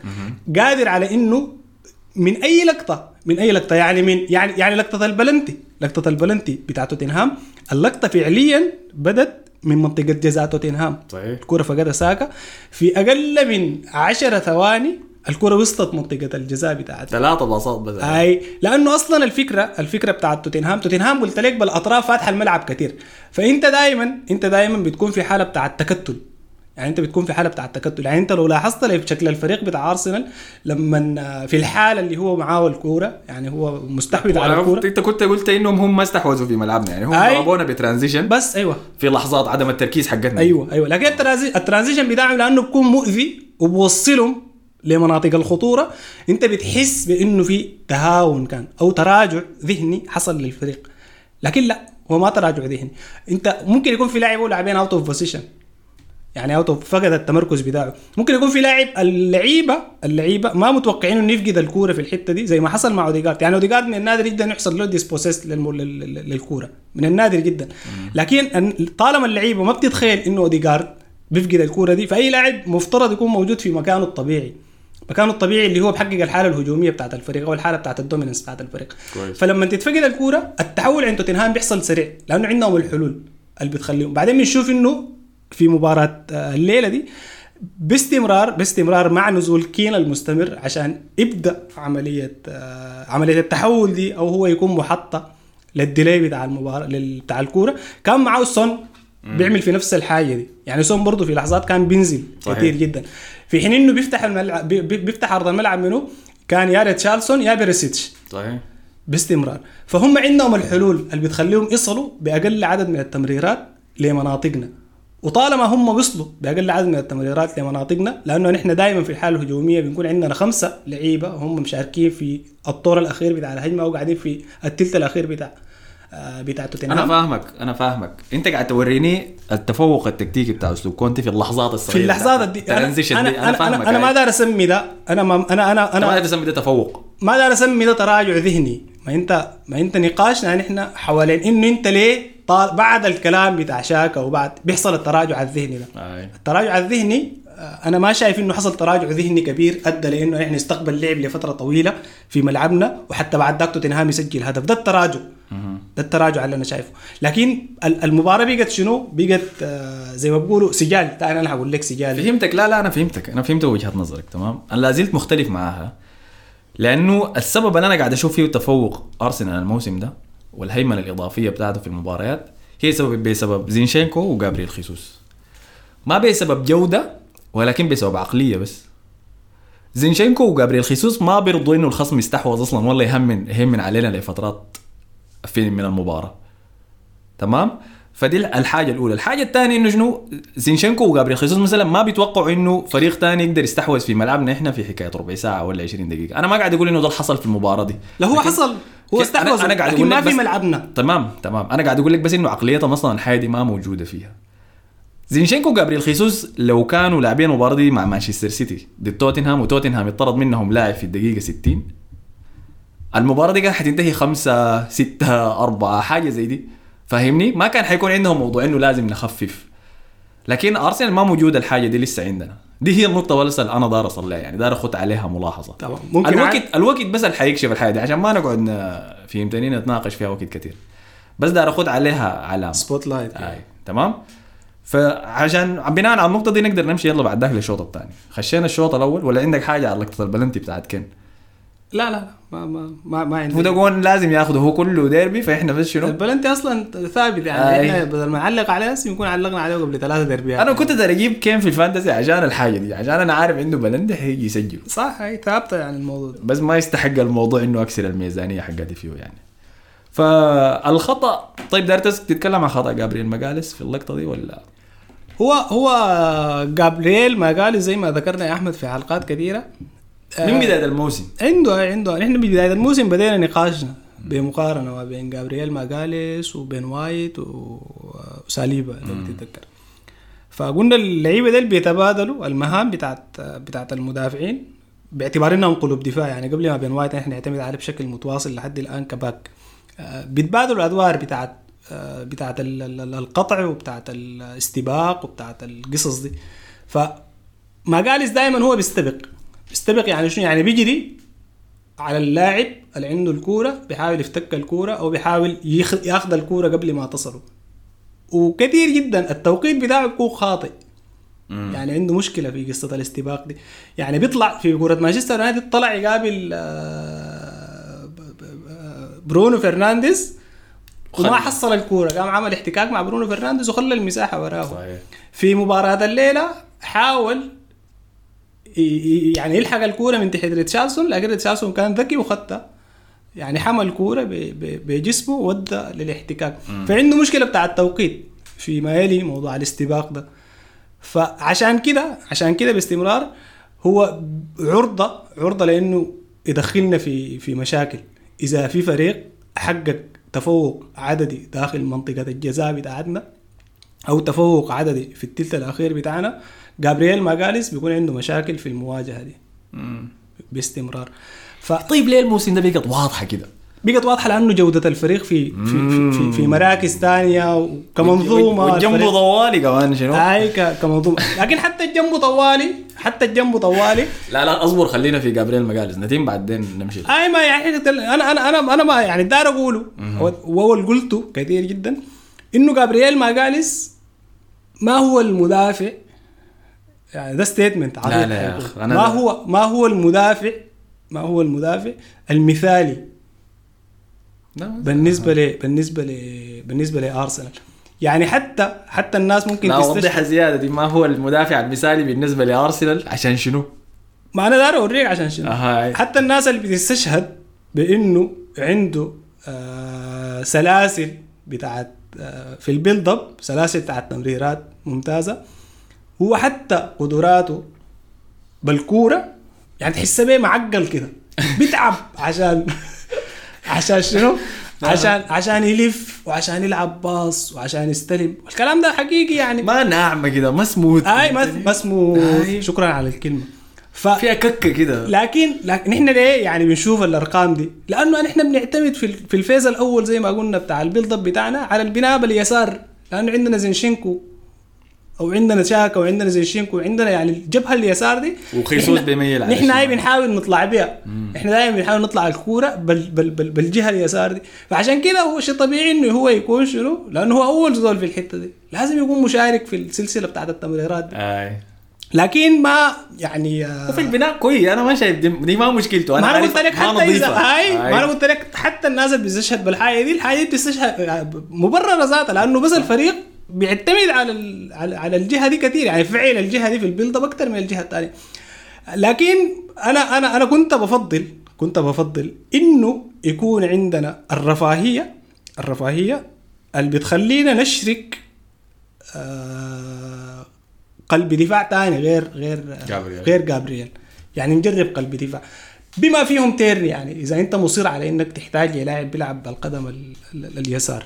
قادر على إنه من أي لقطة من أي لقطة يعني من يعني يعني لقطة البلنتي لقطة البلنتي بتاع توتنهام. اللقطة فعليا بدت من منطقة جزاء توتنهام. صحيح. الكرة فقدها ساكا. في أقل من 10 ثواني الكرة وسطت منطقة الجزاء بتاعتها. ثلاثة باصات بس. اي لأنه أصلا الفكرة الفكرة بتاعت توتنهام توتنهام قلت لك بالأطراف فاتحة الملعب كثير فأنت دائما أنت دائما بتكون في حالة بتاعت تكتل. يعني أنت بتكون في حالة بتاعت تكتل. يعني أنت لو لاحظت لي شكل الفريق بتاع أرسنال لما في الحالة اللي هو معاه الكورة يعني هو مستحوذ على الكورة. أنت كنت قلت إنهم هم ما استحوذوا في ملعبنا. يعني هم. ضربونا بترانزيشن. بس أيوه. في لحظات عدم التركيز حقتنا. أيوه أيوه. لكن ال transi- ال transition بتاعهم لأنه بيكون مؤذي وبوصلهم لمناطق الخطورة انت بتحس بإنه في تهاون كان أو تراجع ذهني حصل للفريق. لكن لا هو ما تراجع ذهني. انت ممكن يكون في لاعب هو لاعبين out of position يعني out of فقد التمركز بتاعه. ممكن يكون في لاعب اللعيبه اللعيبة ما متوقعين إنه يفقد الكورة في الحتة دي زي ما حصل مع اوديجارد يعني اوديجارد من النادر جدا يحصل له dispossess للكورة. من النادر جدا. لكن طالما اللعيبة ما بتتخيل إنه اوديجارد بيفقد الكورة دي فأي لاعب مفترض يكون موجود في مكانه الطبيعي. مكانه الطبيعي اللي هو بحقق الحالة الهجومية بتاعت الفريق أو الحالة بتاعت ال dominance بتاعت الفريق. كويس. فلما تتفقد الكورة التحول عند توتنهام بيحصل سريع لأنه عندهم الحلول اللي بتخليهم. بعدين بنشوف إنه في مباراة آه، الليلة دي باستمرار باستمرار مع نزول كين المستمر عشان يبدأ عملية آه، عملية التحول دي أو هو يكون محطة لل delay بتاع المباراة بتاع الكورة. كان معه سون بيعمل في نفس الحاجة دي. يعني سون برضه في لحظات كان بينزل صحيح. كثير جدا. في حين إنه بيفتح الملعب بي- بي- بيفتح أرض الملعب منه كان يا ريتشارلسون يا بيريسيتش. صحيح. باستمرار. فهم عندهم الحلول اللي بتخليهم يصلوا بأقل عدد من التمريرات لمناطقنا. وطالما هم وصلوا بأقل عدد من التمريرات لمناطقنا لأنه نحن دائما في الحالة الهجومية بنكون عندنا خمسة لعيبة هم مشاركين في الطور الأخير بتاع الهجمة أو قاعدين في الثلث الأخير بتاع آه، بتاع أنا توتنهام فاهمك أنا فاهمك. أنت قاعد توريني التفوق التكتيكي بتاع أسلوب. كونتي في اللحظات في الصغيره اللحظات دي أنا الترانزيشن أنا دي. أنا, فاهمك أنا, أنا ما. دار أسمي ده. أنا ما أنا أنا أنا ما أنا تسمي ده تفوق. ما دار أسمي ده تراجع ذهني. ما انت ما أنت نقاشنا نحن حوالين إنه أنت ليه طال بعد الكلام بتاع شاكا وبعد بيحصل التراجع الذهني ده. أي. التراجع الذهني آه، أنا ما شايف إنه حصل تراجع ذهني كبير أدى لإنه إحنا نستقبل لعب لفترة طويلة في ملعبنا وحتى بعد ذاك توتنهام يسجل هدف. ده التراجع. ده التراجع اللي أنا شايفه. لكن ال- المباراة بقت شنو؟ بقت آه، زي ما بيقولوا سجال. تعال أنا هقول لك سجال. فهمتك. لا لا أنا فهمتك. أنا فهمت وجهة نظرك. تمام؟ أنا لا زلت مختلف معاها لأنه السبب اللي أنا قاعد أشوف فيه تفوق أرسنال الموسم ده والهيمنة الإضافية بتاعته في المباريات هي سبب بسبب زينشينكو وجابريل خيسوس. ما بسبب جودة ولكن بسبب عقلية بس. زينشينكو وجابريل خيسوس ما بيرضوا إنه الخصم يستحوذ أصلا ولا يهمن يهمن علينا لفترات في من المباراة. تمام؟ فدي الحاجة الأولى. الحاجة الثانية إنه شنو؟ زينشينكو وجابريل خيسوس مثلا ما بيتوقعوا إنه فريق ثاني يقدر يستحوذ في ملعبنا. إحنا في حكاية ربع ساعة ولا 20 دقيقة. أنا ما قاعد أقول إنه ده اللي حصل في المباراة دي. لا هو حصل. هو استحوذ أنا- أنا قاعد لكن أقول ما لك في ملعبنا. تمام تمام. أنا قاعد أقول لك بس إنه عقليتهم أصلا الحاجة دي ما موجودة فيها. زينشينكو وجابريل خيسوس لو كانوا لاعبين المباراه دي مع مانشستر سيتي ضد توتنهام وتوتنهام يطرد منهم لاعب في الدقيقة 60 المباراة دي كانت حتنتهي 5 6 4 حاجة زي دي. فاهمني؟ ما كان حيكون عندهم موضوع إنه لازم نخفف. لكن أرسنال ما موجود الحاجة دي لسه عندنا. دي هي النقطة ولسه اللي أنا دار اصل يعني دار اخد عليها ملاحظة. طبعا. ممكن الوقت عاد- الوقت بس اللي حيكشف الحاجة دي عشان ما نقعد فهمتني نتناقش فيها وقت كثير بس دار اخد عليها علامة. spotlight اي تمام؟ فعشان بناء على النقطة دي نقدر نمشي يلا بعد ذاك للشوط الثاني. خشينا الشوط الأول ولا عندك حاجة على لقطة البلنتي بتاعت كين لا لا ما ما ما, ما عندي. هو ده جون لازم ياخده هو كله ديربي فإحنا بس شنو؟ البلنتي أصلا ثابت يعني آي. إحنا بدل ما نعلق عليه هسه نكون علقنا عليه قبل ثلاثة دربيات أنا كنت أجيب كين في ال fantasy عشان الحاجة دي عشان أنا عارف عنده بلنتي حيجي يسجل. صح هي ثابتة يعني الموضوع. ده بس ما يستحق الموضوع إنه أكسر الميزانية حقتي فيه يعني. فالخطأ طيب داير تس- تتكلم عن خطأ جابرييل ماجاليس في اللقطة دي ولا؟ هو هو جابرييل ماجاليس زي ما ذكرنا يا أحمد في حلقات كثيرة من بداية الموسم؟ عنده عنده. نحن بداية الموسم بدينا نقاشنا بمقارنة ما بين جابرييل ماجاليس وبين وايت وساليبا لو تتذكر. فقلنا اللعيبة ديل بيتبادلوا المهام بتاعت بتاعت المدافعين باعتبار إنهم قلوب دفاع. يعني قبل ما بين وايت إحنا نعتمد عليه بشكل متواصل لحد الآن كباك. آه، بيتبادلوا الأدوار بتاعت آه، بتاعت ال- ال- القطع وبتاعت الاستباق وبتاعت القصص دي. فماجاليس دائما هو بيستبق. بيستبق يعني شنو؟ يعني بيجري على اللاعب اللي عنده الكورة بيحاول يفتك الكورة أو بيحاول ياخذ الكورة قبل ما تصله. وكثير جدا التوقيت بتاعه بيكون خاطئ. يعني عنده مشكلة في قصة الاستباق دي. يعني بيطلع في كورة مانشستر يونايتد طلع يقابل آه، آه، برونو فرنانديز. وما. حصل الكورة. قام عمل احتكاك مع برونو فرنانديز وخلى المساحة وراه صحيح. في مباراة الليلة حاول يعني يلحق الكورة من تحت ريتشارلسون لكن ريتشارلسون كان ذكي وخدها يعني حمل ب- بجسمه وودى للاحتكاك. فعنده مشكلة بتاع التوقيت فيما يلي موضوع الاستباق ده. فعشان كده عشان كده باستمرار هو عرضه عرضة لأنه يدخلنا في في مشاكل. إذا في فريق حقق تفوق عددي داخل منطقة الجزاء بتاعتنا أو تفوق عددي في الثلث الأخير بتاعنا. جابرييل ماجاليس بيكون عنده مشاكل في المواجهة دي. باستمرار. ف طيب ليه الموسم ده بقت واضحة كده؟ بقت واضحة لأنه جودة الفريق في في في, في, في مراكز ثانية وكمنظومه وجنبه الفريق- طوالي كمان شنو؟ هاي ك- كمنظومة. لكن حتى الجنب طوالي حتى الجنب طوالي. لا لا أصبر خلينا في جابرييل مجالس نديم بعدين نمشي. هاي ما يعني أنا أنا أنا أنا ما يعني دار أقوله. وهو اللي قلته كثير جدا. إنه جابرييل ماجاليس ما هو المدافع. يعني ده statement لا لا يا أنا ما. هو ما هو المدافع ما هو المدافع المثالي بالنسبة ل بالنسبة ل بالنسبة لارسنال يعني حتى حتى الناس ممكن لا وضحها زيادة دي ما هو المدافع المثالي بالنسبة لارسنال عشان شنو؟ ما أنا دار أوريك عشان شنو. أها. حتى الناس اللي بتستشهد بإنه عنده آه سلاسل بتاعت آه في ال build up سلاسل بتاعت تمريرات ممتازة. هو حتى قدراته بالكورة يعني تحس بيه معقل كده. بيتعب عشان عشان شنو؟ عشان عشان يلف وعشان يلعب pass وعشان يستلم. الكلام ده حقيقي يعني. ما ناعمة كده ما سموث. هاي ما أي. شكرا على الكلمة. ف فيها ككة كده. لكن لكن إحنا ليه يعني بنشوف الأرقام دي؟ لأنه إحنا بنعتمد في ال- في ال phase الأول زي ما قلنا بتاع ال build up بتاعنا على البناء باليسار. لأنه عندنا زينشينكو أو عندنا شاكا وعندنا زينشينكو وعندنا يعني الجبهة اليسار دي وخيسوس بيميل نحو هاي الشمال. بنحاول نطلع بها إحنا دائما بنحاول نطلع الكورة بال بال بال بالجهة اليسار دي. فعشان كده هو شيء طبيعي إنه هو يكون شنو؟ لأنه هو أول زول في الحتة دي. لازم يكون مشارك في السلسلة بتاعت التمريرات دي. آي. لكن ما يعني آه، وفي البناء كويس. أنا ما شايف دي, دي ما مشكلته. أنا ما أنا قلت لك ما حتى اذا. هاي. ما أنا قلت لك حتى الناس اللي بتستشهد بالحاجة دي الحاجة دي بتستشهد مبررة ذاتها لأنه بس الفريق بيعتمد على ال- على الجهة دي كثير. يعني فعل الجهة دي في ال build up أكثر من الجهة الثانية لكن أنا أنا أنا كنت بفضل كنت بفضل إنه يكون عندنا الرفاهيه الرفاهية اللي بتخلينا نشرك آه قلب دفاع ثاني غير غير جابرييل. غير جابرييل. يعني نجرب قلب دفاع. بما فيهم تيرني يعني إذا أنت مصر على إنك تحتاج للاعب بيلعب بالقدم ال- ال- اليسار.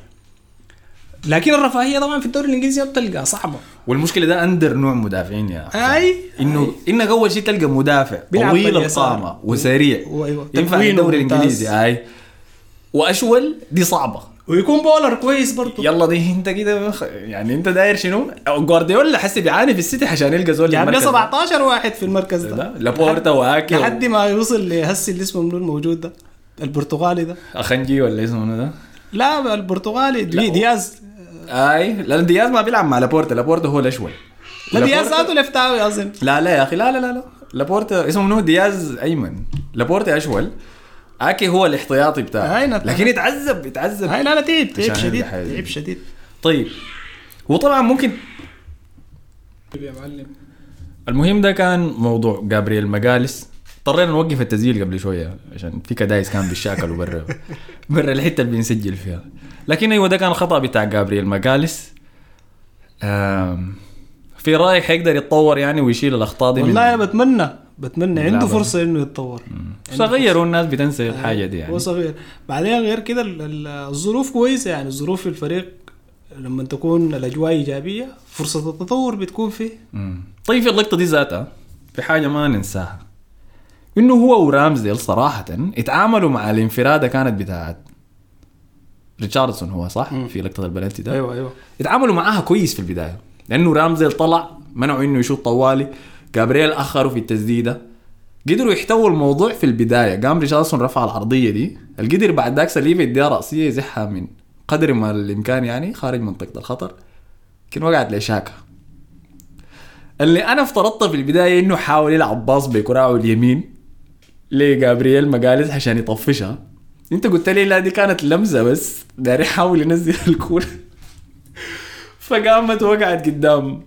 لكن الرفاهية طبعا في الدوري الإنجليزي بتلقى صعبة والمشكلة ده أندر نوع مدافعين يا. أي. إنه إنك أول شيء تلقى مدافع طويل. القامة وسريع وأيوة. ينفع في الدوري. الإنجليزي أي وأشول دي صعبة ويكون baller كويس برضه يلا دي أنت كده يعني أنت داير شنو؟ جوارديولا حسي بيعاني في السيتي عشان يلقى زول ده. 17 واحد في المركز ده ده لابورت واكي لحد ما يوصل لهسي اللي اسمه منو الموجود ده البرتغالي ده أخنجي ولا اسمه ده؟ لا البرتغالي دي دياز آي لأن دياز ما بيلعب مع لابورتا لابورتا هو الأشول. لا دياز ذاته لفتاوي اظن لا لا يا أخي لا لا لا لا. لابورتا اسمه منو؟ دياز أيمن. لابورتا أشول. أكي هو الاحتياطي بتاعه. لكن يتعذب يتعذب. هاي لا لا تعب تعب شديد. تعب شديد. طيب. وطبعا ممكن يا معلم. المهم ده كان موضوع جابرييل مجالس اضطرينا نوقف التسجيل قبل شوية عشان في كدايس كان بيشاكلوا برا برا الحتة اللي بنسجل فيها. لكن أيوه ده كان الخطا بتاع جابرييل آم، في رايك حيقدر يتطور يعني ويشيل الأخطاء دي من- والله أنا بتمنى بتمنى عنده. فرصة إنه يتطور. صغير والناس بتنسى الحاجة دي هو يعني. صغير. بعدين غير كده ال- ال- الظروف كويسة يعني. الظروف في الفريق لما تكون الأجواء إيجابية فرصة التطور بتكون فيه. مم. طيب في اللقطة دي ذاتها في حاجة ما ننساها. إنه هو ورامزديل صراحة اتعاملوا مع الانفرادة كانت بتاعت ريتشاردسون هو صح؟ مم. في لقطة البلنتي ده؟ أيوه أيوه. اتعاملوا معاها كويس في البداية. لأنه رامزيل طلع منعوا إنه يشوط طوالي. جابرييل اخروا في التسديدة. قدروا يحتووا الموضوع في البداية. قام ريتشاردسون رفع العرضية دي. القدر بعد ذاك سليفه يديها رأسية يزحها من قدر ما الإمكان يعني خارج منطقة الخطر. لكن وقعت لشاكا اللي أنا افترضت في البداية إنه حاول يلعب باص بكراعه اليمين لجابرييل مجالس عشان يطفشها. انت قلت لي لا دي كانت لمسه بس. داري يحاول ينزل الكورة. فقامت وقعت قدام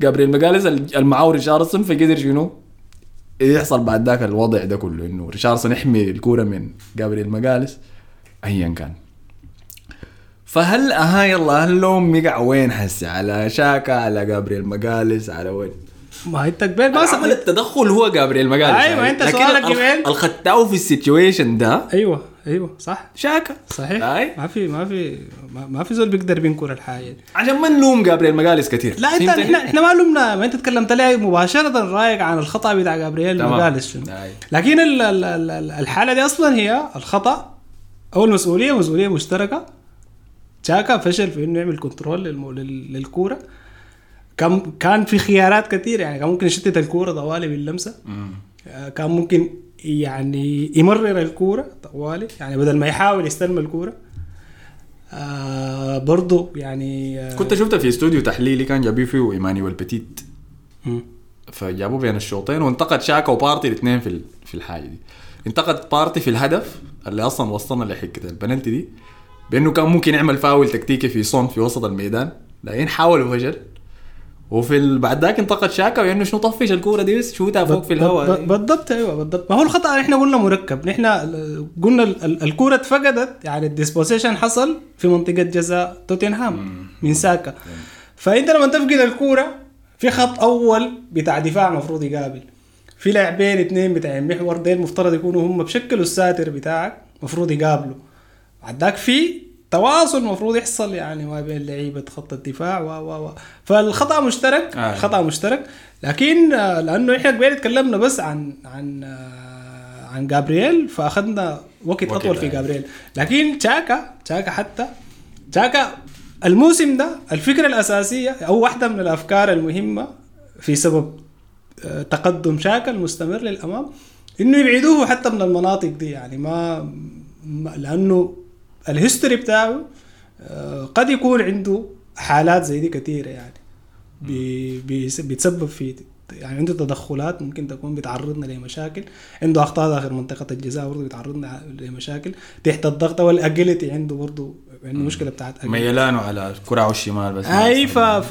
جابرييل مجالس المعاه ريشاردسون فقدر شنو؟ يحصل بعد ذاك الوضع ده كله إنه ريشاردسون يحمي الكورة من جابرييل مجالس ايا كان. فهل أها يلا هل اللوم يقع وين حسي على شاكا على جابرييل مجالس على وين؟ ما انت قبل ما عمل التدخل هو جابرييل ماجاليس أيوة، يعني. لكن سؤالك ال- قبل. الخطأ في ال situation ده أيوه. أيوه صح. شاكا. صحيح. أي. ما في ما في ما, في زول بيقدر بينكر الحاجة عشان ما نلوم جابرييل ماجاليس كثير لا انت؟ إحنا إحنا ما لومنا. ما أنت تكلمت لي مباشرة رأيك عن الخطأ بتاع جابرييل. ماجاليس أي. لكن ال- ال- ال- ال- الحالة دي أصلا هي الخطأ. أو المسؤوليه مسؤولية مشتركة. شاكا فشل في إنه يعمل control للمو... للكورة. كان كان في خيارات كثير يعني كان ممكن يشتت الكورة طوالي باللمسة. آه، كان ممكن يعني يمرر الكورة طوالي يعني بدل ما يحاول يستلم الكورة. آه برضو يعني آه كنت شفته في استوديو تحليلي كان جابيه فيه ايمانويل بتيت. فجابوه بين الشوطين وانتقد شاكا وبارتي الاثنين في في الحاجة دي. انتقد بارتي في الهدف اللي أصلا وصلنا لحتة البنالتي دي بأنه كان ممكن يعمل فاول تكتيكي في صون في وسط الميدان لكن حاول وفشل وفي ال... بعد ذاك انتقد شاكا بانه شنو طفش الكورة دي بس؟ شوتها فوق في الهواء؟ بالضبط أيوه بالضبط. ما هو الخطأ إحنا قلنا مركب. نحن قلنا ال- ال- الكورة اتفقدت يعني ال dispossession حصل في منطقة جزاء توتنهام من ساكا. فأنت لما تفقد الكورة في خط أول بتاع دفاع المفروض يقابل. في لاعبين اثنين بتاع المحور ديل المفترض يكونوا هم بشكلوا الساتر بتاعك المفروض يقابلوا. بعد ذاك في تواصل المفروض يحصل يعني ما بين لعيبة خط الدفاع و و و فالخطأ مشترك آه. خطأ مشترك لكن آه، لأنه إحنا قبل تكلمنا بس عن عن آه، عن جابرييل فأخذنا وقت وقت، أطول في آه. جابرييل لكن تشاكا تشاكا حتى تشاكا الموسم ده الفكرة الأساسية أو واحدة من الأفكار المهمة في سبب آه، تقدم شاكا المستمر للأمام إنه يبعدوه حتى من المناطق دي يعني ما ما- لأنه ال history بتاعه آه، قد يكون عنده حالات زي دي كثيره يعني. بي بيتسبب في يعني عنده تدخلات ممكن تكون بتعرضنا لمشاكل. عنده أخطاء داخل منطقة الجزاء برضه بتعرضنا لمشاكل. تحت الضغط وال agility عنده برضه عنده مشكلة بتاعت agility. ميلانه على الكرة الشمال بس. أي ف, ف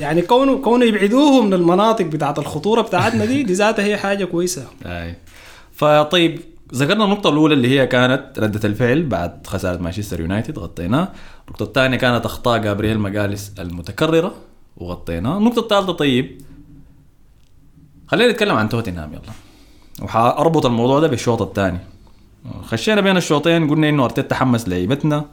يعني كونه كونه يبعدوه من المناطق بتاعت الخطورة بتاعتنا دي دي ذاتها هي حاجة كويسة. أي. فطيب ذكرنا النقطة الأولى اللي هي كانت ردة الفعل بعد خسارة مانشستر يونايتد غطيناها، النقطة الثانية كانت أخطاء جابرييل ماجاليس المتكررة وغطيناها، النقطة الثالثة طيب خلينا نتكلم عن توتنهام يلا. وحأربط الموضوع ده بالشوط الثاني. خشينا بين الشوطين قلنا إنه أرتيتا حمس لعيبتنا.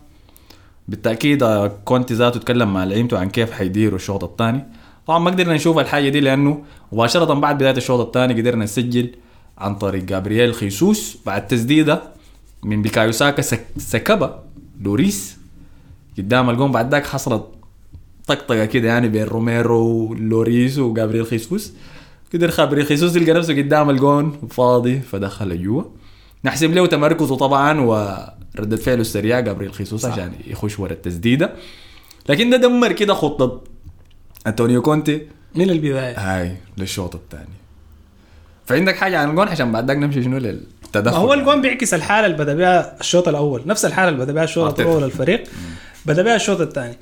بالتأكيد آه، كونتي ذاته تكلم مع لعيبته عن كيف حيديروا الشوط الثاني. طبعا ما قدرنا نشوف الحاجة دي لأنه مباشرة بعد بداية الشوط الثاني قدرنا نسجل. عن طريق جابرييل خيسوس بعد تسديده من بيكايو ساكا سك سكبها لوريس. قدام الجون بعد ذاك حصلت طقطقة كده يعني بين روميرو ولوريس وجابرييل خيسوس. قدر جابرييل خيسوس يلقى نفسه قدام الجون فاضي فدخل جوا نحسب له تمركزه طبعا وردة فعله السريعة جابرييل خيسوس عشان يخش ورا التسديدة لكن ده دمر كده خطة أنطونيو كونتي. من البداية. هاي للشوط الثاني. فعندك حاجة عن الجون عشان بعد ذاك نمشي شنو للتدخل هو الجون بيعكس الحالة اللي بدأ بها الشوط الأول. نفس الحالة اللي بدأ بها الشوط. الأول الفريق. بدأ بها الشوط الثاني.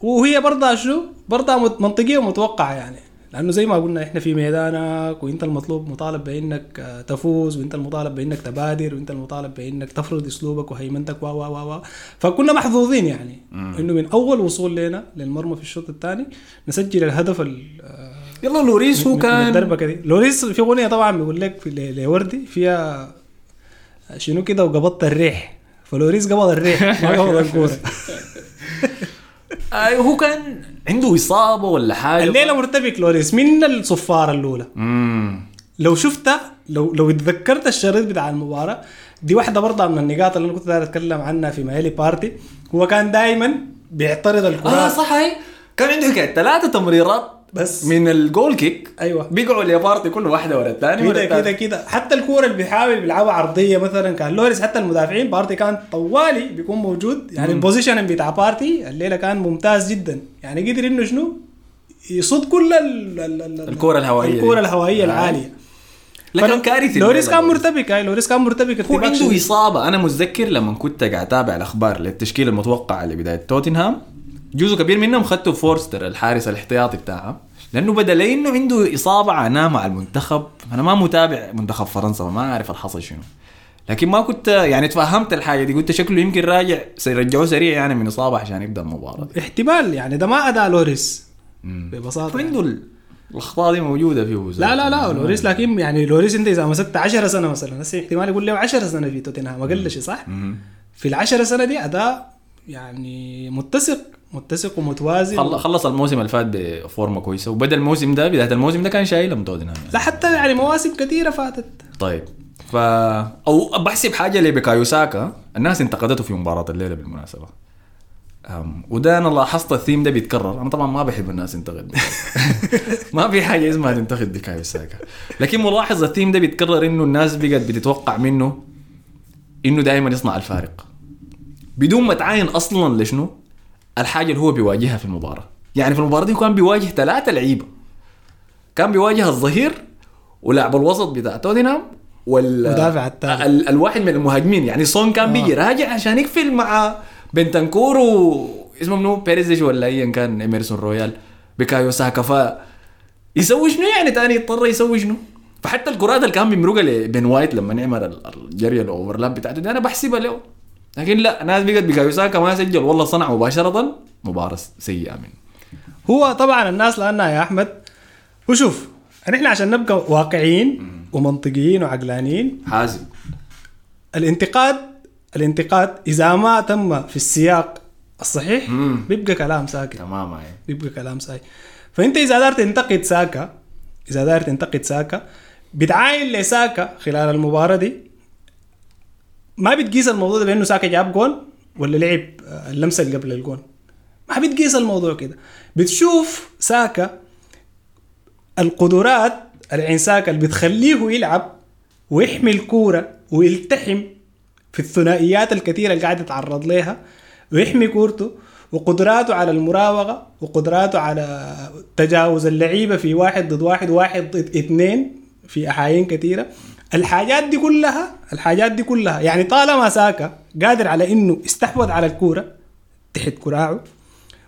وهي برضها شنو برضها مت- منطقية ومتوقعة يعني. لأنه زي ما قلنا إحنا في ميدانك وإنت المطلوب مطالب بإنك آه، تفوز وإنت المطالب بإنك تبادر وإنت المطالب بإنك تفرض أسلوبك وهيمنتك و و و و فكنا محظوظين يعني. إنه من أول وصول لنا للمرمى في الشوط الثاني نسجل الهدف ال- آه، يلا لوريس هو كان الدربكه دي لوريس في أغنية طبعا بيقول لك في لوردي فيها شنو كده وقبضت الريح. فلوريس قبض الريح ما قبض الكورة. آه هو كان عنده إصابة ولا حاجة؟ الليلة مرتبك لوريس. من الصفاره الأولى؟ لو شفتها لو لو اتذكرت الشريط بتاع المباراة دي واحدة برضه من النقاط اللي أنا كنت داير أتكلم عنها فيما يلي بارتي. هو كان دائما بيعترض الكرات آه صح كان عنده حكاية ثلاثة تمريرات بس من ال goal kick أيوه بيقعوا لبارتي كل واحدة ورا الثانية كده. كده كده حتى الكورة اللي بيحاول بيلعبها عرضية مثلا كان لوريس حتى المدافعين بارتي كان طوالي بيكون موجود يعني ال position بتاع بارتي الليلة كان ممتاز جدا يعني قدر إنه شنو يصد كل ال ال ال الكرة الهوائية دي. الكورة الهوائية آه. العالية لكن كارثي لوريس كان. مرتبك هاي لوريس كان مرتبك هو عنده. إصابة أنا متذكر لما كنت قاعد أتابع الأخبار للتشكيله المتوقعه لبداية توتنهام جزء كبير منهم خدته فورستر الحارس الاحتياطي بتاعهم لأنه بدا إنه عنده إصابة عناه مع المنتخب أنا ما متابع منتخب فرنسا فما عارف الحصل شنو. لكن ما كنت يعني تفهمت الحاجة دي قلت شكله يمكن راجع سيرجعوه سريع يعني من إصابة عشان يبدأ المباراة احتمال يعني ده ما اداء لوريس ببساطة فعنده ال... الأخطاء دي موجودة فيه لا لا لا لوريس لكن يعني لوريس أنت إذا مسكت 10 سنة مثلا هسه احتمال يقول له 10 سنة في توتنهام أقل شيء صح؟ في ال 10 سنة دي أداء يعني متسق. متسق ومتوازن خل- خلص الموسم اللي فات بفورمة كويسة. وبدأ الموسم ده بداية الموسم ده كان شايلهم توتنهام يعني. لا حتى يعني مواسم كثيرة فاتت. طيب ف أو بحسب حاجة لبيكايو ساكا الناس انتقدته في مباراة الليلة بالمناسبة. أم، وده أنا لاحظت الثيم ده بيتكرر. أنا طبعا ما بحب الناس تنتقد. ما في حاجة اسمها تنتقد بيكايو ساكا لكن ملاحظ الثيم ده بيتكرر إنه الناس بقت بتتوقع منه إنه دائما يصنع الفارق. بدون ما تعاين أصلا لشنو؟ الحاجة اللي هو بيواجهها في المباراة. يعني في المباراة دي كان بيواجه ثلاثة لعيبة. كان بيواجه الظهير ولاعب الوسط بتاع توتنهام وال مدافع. ال... الواحد من المهاجمين. يعني سون كان بيجي راجع عشان يقفل مع بنتنكور و اسمه منو؟ بيريزيش ولا ايا كان؟ ايمرسون رويال. بكايو ساكا. ف يسوي شنو يعني تاني؟ يضطر يسوي شنو؟ فحتى الكرات اللي كان بيمرقها لبن وايت لما نعمل ال- الجري ال overlap بتاعته دي أنا بحسبها له. لكن لا ناس بقت ساكا ما سجل. والله صنع مباشرة مباراة سيئة منه. هو طبعا الناس لانها يا أحمد. وشوف نحن عشان نبقى واقعيين ومنطقيين وعقلانيين حازم. الانتقاد الانتقاد إذا ما تم في السياق الصحيح مم. بيبقى كلام ساكت. تمام يعني بيبقى كلام ساي فأنت إذا دار تنتقد ساكا إذا دار تنتقد ساكا بتعاين لساكا خلال المباراة دي ما بتقيس الموضوع ده بانه ساكا جاب جون ولا لعب آه، اللمسة اللي قبل الجون؟ ما بتقيس الموضوع كده. بتشوف ساكا القدرات اللي عند ساكا اللي بتخليه يلعب ويحمي الكورة ويلتحم في الثنائيات الكثيرة اللي قاعد يتعرض لها ويحمي كورته وقدراته على المراوغة وقدراته على تجاوز اللعيبة في واحد ضد واحد واحد ضد اثنين في أحايين كثيرة. الحاجات دي كلها الحاجات دي كلها. يعني طالما ساكا قادر على إنه يستحوذ على الكورة تحت كراعه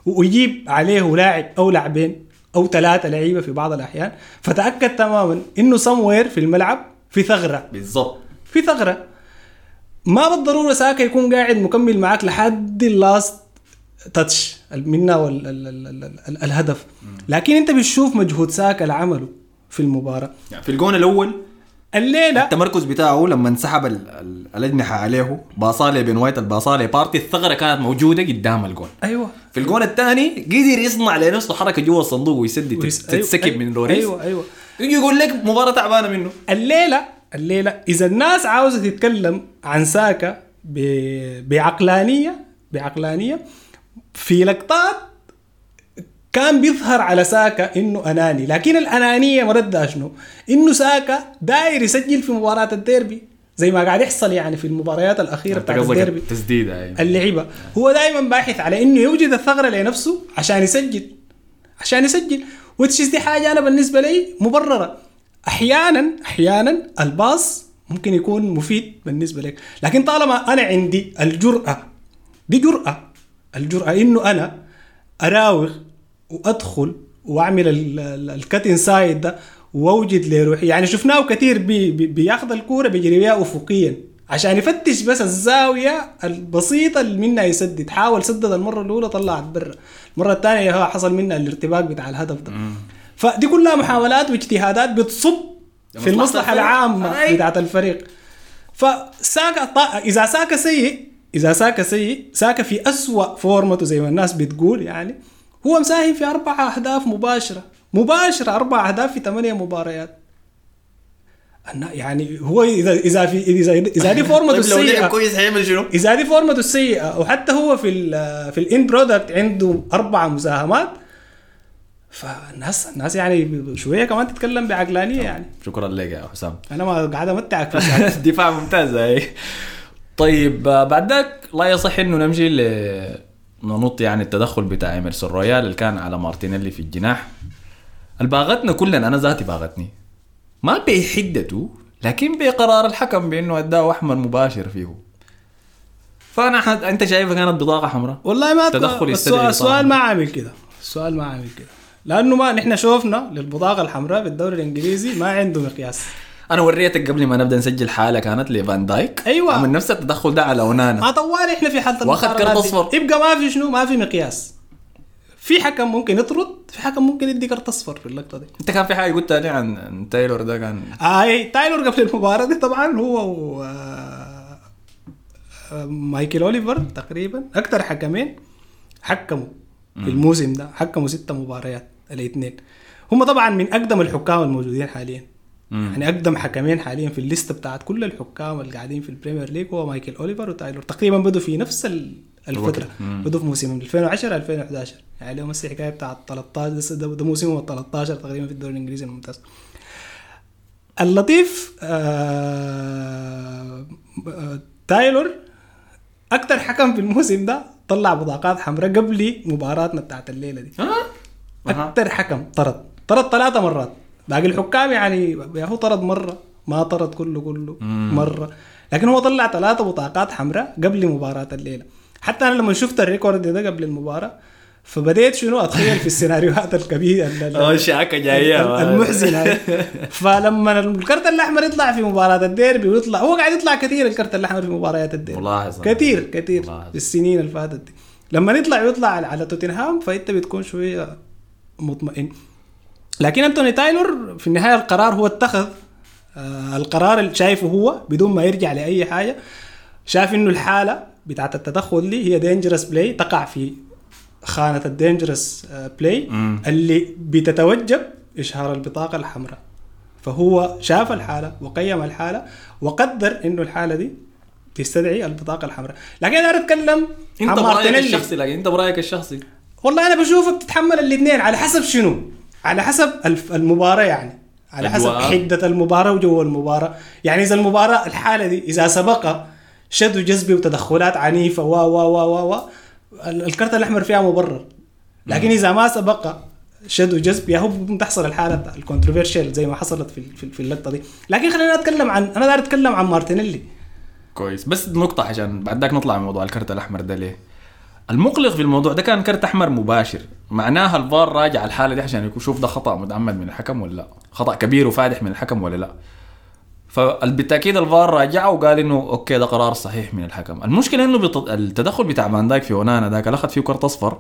ويجيب عليه لاعب أو لاعبين أو ثلاثة لعيبة في بعض الأحيان فتأكد تماما إنه سموير في الملعب في ثغرة. بالضبط. في ثغرة. ما بالضرورة ساكا يكون قاعد مكمل معاك لحد ال last touch منا الهدف. لكن أنت بتشوف مجهود ساكا اللي عمله في المباراة. يعني في الجون الأول الليلة. التمركز بتاعه لما انسحب ال- ال- الأجنحة عليه باصالي بن وايت الباصالي بارتي الثغرة كانت موجودة قدام الجون أيوه. في الجون الثاني قدر يصنع لنفسه حركة جوا الصندوق ويسدد ويس- تت- تتسكب أيوة، من لوريس أيوه أيوه. يجي يقول لك مباراة تعبانة منه. الليلة الليلة إذا الناس عاوزة تتكلم عن ساكا ب- بعقلانية بعقلانية في لقطات كان بيظهر على ساكا إنه أناني. لكن الأنانية مردها شنو؟ إنه ساكا داير يسجل في مباراة الديربي زي ما قاعد يحصل يعني في المباريات الأخيرة بتاعت الديربي. التسديدة أيوة. اللعيبة. هو دائما باحث على إنه يوجد الثغرة لنفسه عشان يسجل. عشان يسجل. which is دي حاجة أنا بالنسبة لي مبررة. أحيانا أحيانا ال pass ممكن يكون مفيد بالنسبة لك. لكن طالما أنا عندي الجرأة دي جراه الجرأة إنه أنا أراوغ وأدخل وأعمل ال cut inside ده وأوجد لي روحي. يعني شفناه كثير بي بي بياخذ الكورة بيجري بيها افقيا. عشان يفتش بس الزاوية البسيطة اللي منها يسدد. حاول سدد المرة الأولى طلعت برا. المرة الثانية حصل منها الارتباك بتاع الهدف ده. فدي كلها محاولات واجتهادات بتصب في المصلحة. العامة. بتاعت الفريق. فساكا ط- إذا ساكا سيء إذا ساكا سيء ساكا في أسوأ فورمته زي ما الناس بتقول يعني. هو مساهم في أربع أهداف مباشرة. مباشره أربع أهداف في ثمانية مباريات. يعني هو اذا إذا في اذا إذا دي فورمته طيب لو السيئه كويس هيعمل شنو؟ إذا دي فورمته السيئة وحتى هو في ال في ال end product عنده أربع مساهمات فالناس الناس يعني شوية كمان تتكلم بعقلانية يعني. شكرا لك يا حسام. أنا ما قاعد أمتعك. دفاع ممتاز هاي طيب آه، بعد ذاك لا يصح إنه نمشي ل ننط يعني التدخل بتاع ايمرسون رويال اللي كان على مارتينيلي في الجناح. الباغتنا كلنا؟ أنا ذاتي باغتني. ما بحدته لكن بقرار الحكم بإنه اداه أحمر مباشر فيه. فأنا حد... أنت شايفها كانت بطاقة حمراء؟ والله ما تدخل السؤال. السؤال ما عامل كده. السؤال ما عامل كده. لأنه ما نحن شوفنا للبطاقة الحمراء في الدوري الإنجليزي ما عنده مقياس. أنا وريتك قبل ما نبدأ نسجل حالة كانت لفان دايك. أيوة. عمل نفس التدخل ده على أونانا. ما طوال إحنا في حالة واخد المقارنات كرت دي. أصفر. يبقى ما في شنو؟ ما في مقياس. في حكم ممكن يطرد في حكم ممكن يدي كرت أصفر في اللقطة دي. أنت كان في حاجة قلت تاني عن تايلور ده كان؟ آي تايلور قبل المباراة دي طبعا هو و آه، آه، مايكل أوليفر تقريبا. أكثر حكمين حكموا في الموسم ده حكموا ستة مباريات الاثنين هم طبعا من أقدم الحكام الموجودين حاليا. مم. يعني أقدم حكمين حاليا في الليسته بتاعت كل الحكام اللي قاعدين في البريمير ليج هو مايكل أوليفر وتايلور. تقريبا بدوا في نفس ال- الفترة. بدوا في موسم 2010 2011 يعني لهم هسه حكايه بتاعت 13 ده, ده موسمهم ال 13 تقريبا في الدوري الإنجليزي الممتاز. اللطيف آه آه تايلور أكثر حكم في الموسم ده طلع بطاقات حمراء قبل مباراتنا بتاعت الليلة دي. أها. أكثر حكم طرد. طرد ثلاثة مرات. باقي الحكام يعني يا هو طرد مرة ما طرد كله كله مرة. لكن هو طلع ثلاثة بطاقات حمراء قبل مباراة الليلة. حتى أنا لما شفت ال record ده قبل المباراة فبديت شنو أتخيل في السيناريوهات الكبيرة ال- ال- آه شاكه جاية. المحزنه فلما الكرت الأحمر يطلع في مباراة الديربي ويطلع هو قاعد يطلع كثير الكرت الأحمر في مباريات الديربي. ملاحظ كثير كثير. في السنين اللي فاتت دي. لما يطلع ويطلع على توتنهام فأنت بتكون شوية مطمئن. لكن أنتوني تايلور في النهاية القرار هو اتخذ آه القرار اللي شايفه هو بدون ما يرجع لأي حاجة شاف إنه الحالة بتاعت التدخل دي هي dangerous play تقع في خانة ال dangerous بلاي مم. اللي بتتوجب إشهار البطاقة الحمراء فهو شاف الحالة وقيم الحالة وقدر إنه الحالة دي تستدعي البطاقة الحمراء لكن أنا أتكلم أنت عن برأيك. الشخصي لكن أنت برأيك الشخصي والله أنا بشوفك تتحمل الاثنين على حسب شنو على حسب المباراة يعني. على حسب أجواء. حدة المباراة وجو المباراة. يعني إذا المباراة الحالة دي إذا سبق شد وجذب وتدخلات عنيفة و و و و و ال- الكرت الأحمر فيها مبرر. لكن إذا ما سبق شد وجذب يا هو تحصل الحالة ال controversial زي ما حصلت في في- اللقطة دي. لكن خلينا نتكلم عن أنا داير أتكلم عن مارتينيلي. كويس. بس نقطة عشان بعد ذاك نطلع من موضوع الكرت الأحمر ده ليه؟ المقلق في الموضوع ده كان كرت أحمر مباشر. معناها الفار راجع الحالة دي عشان يشوف ده خطأ متعمد من الحكم ولا لا. خطأ كبير وفادح من الحكم ولا لا. فبالتأكيد الفار راجعه وقال إنه أوكي ده قرار صحيح من الحكم. المشكلة إنه بت... التدخل بتاع فان دايك في ونانا ذاك أخذ فيه كرت أصفر.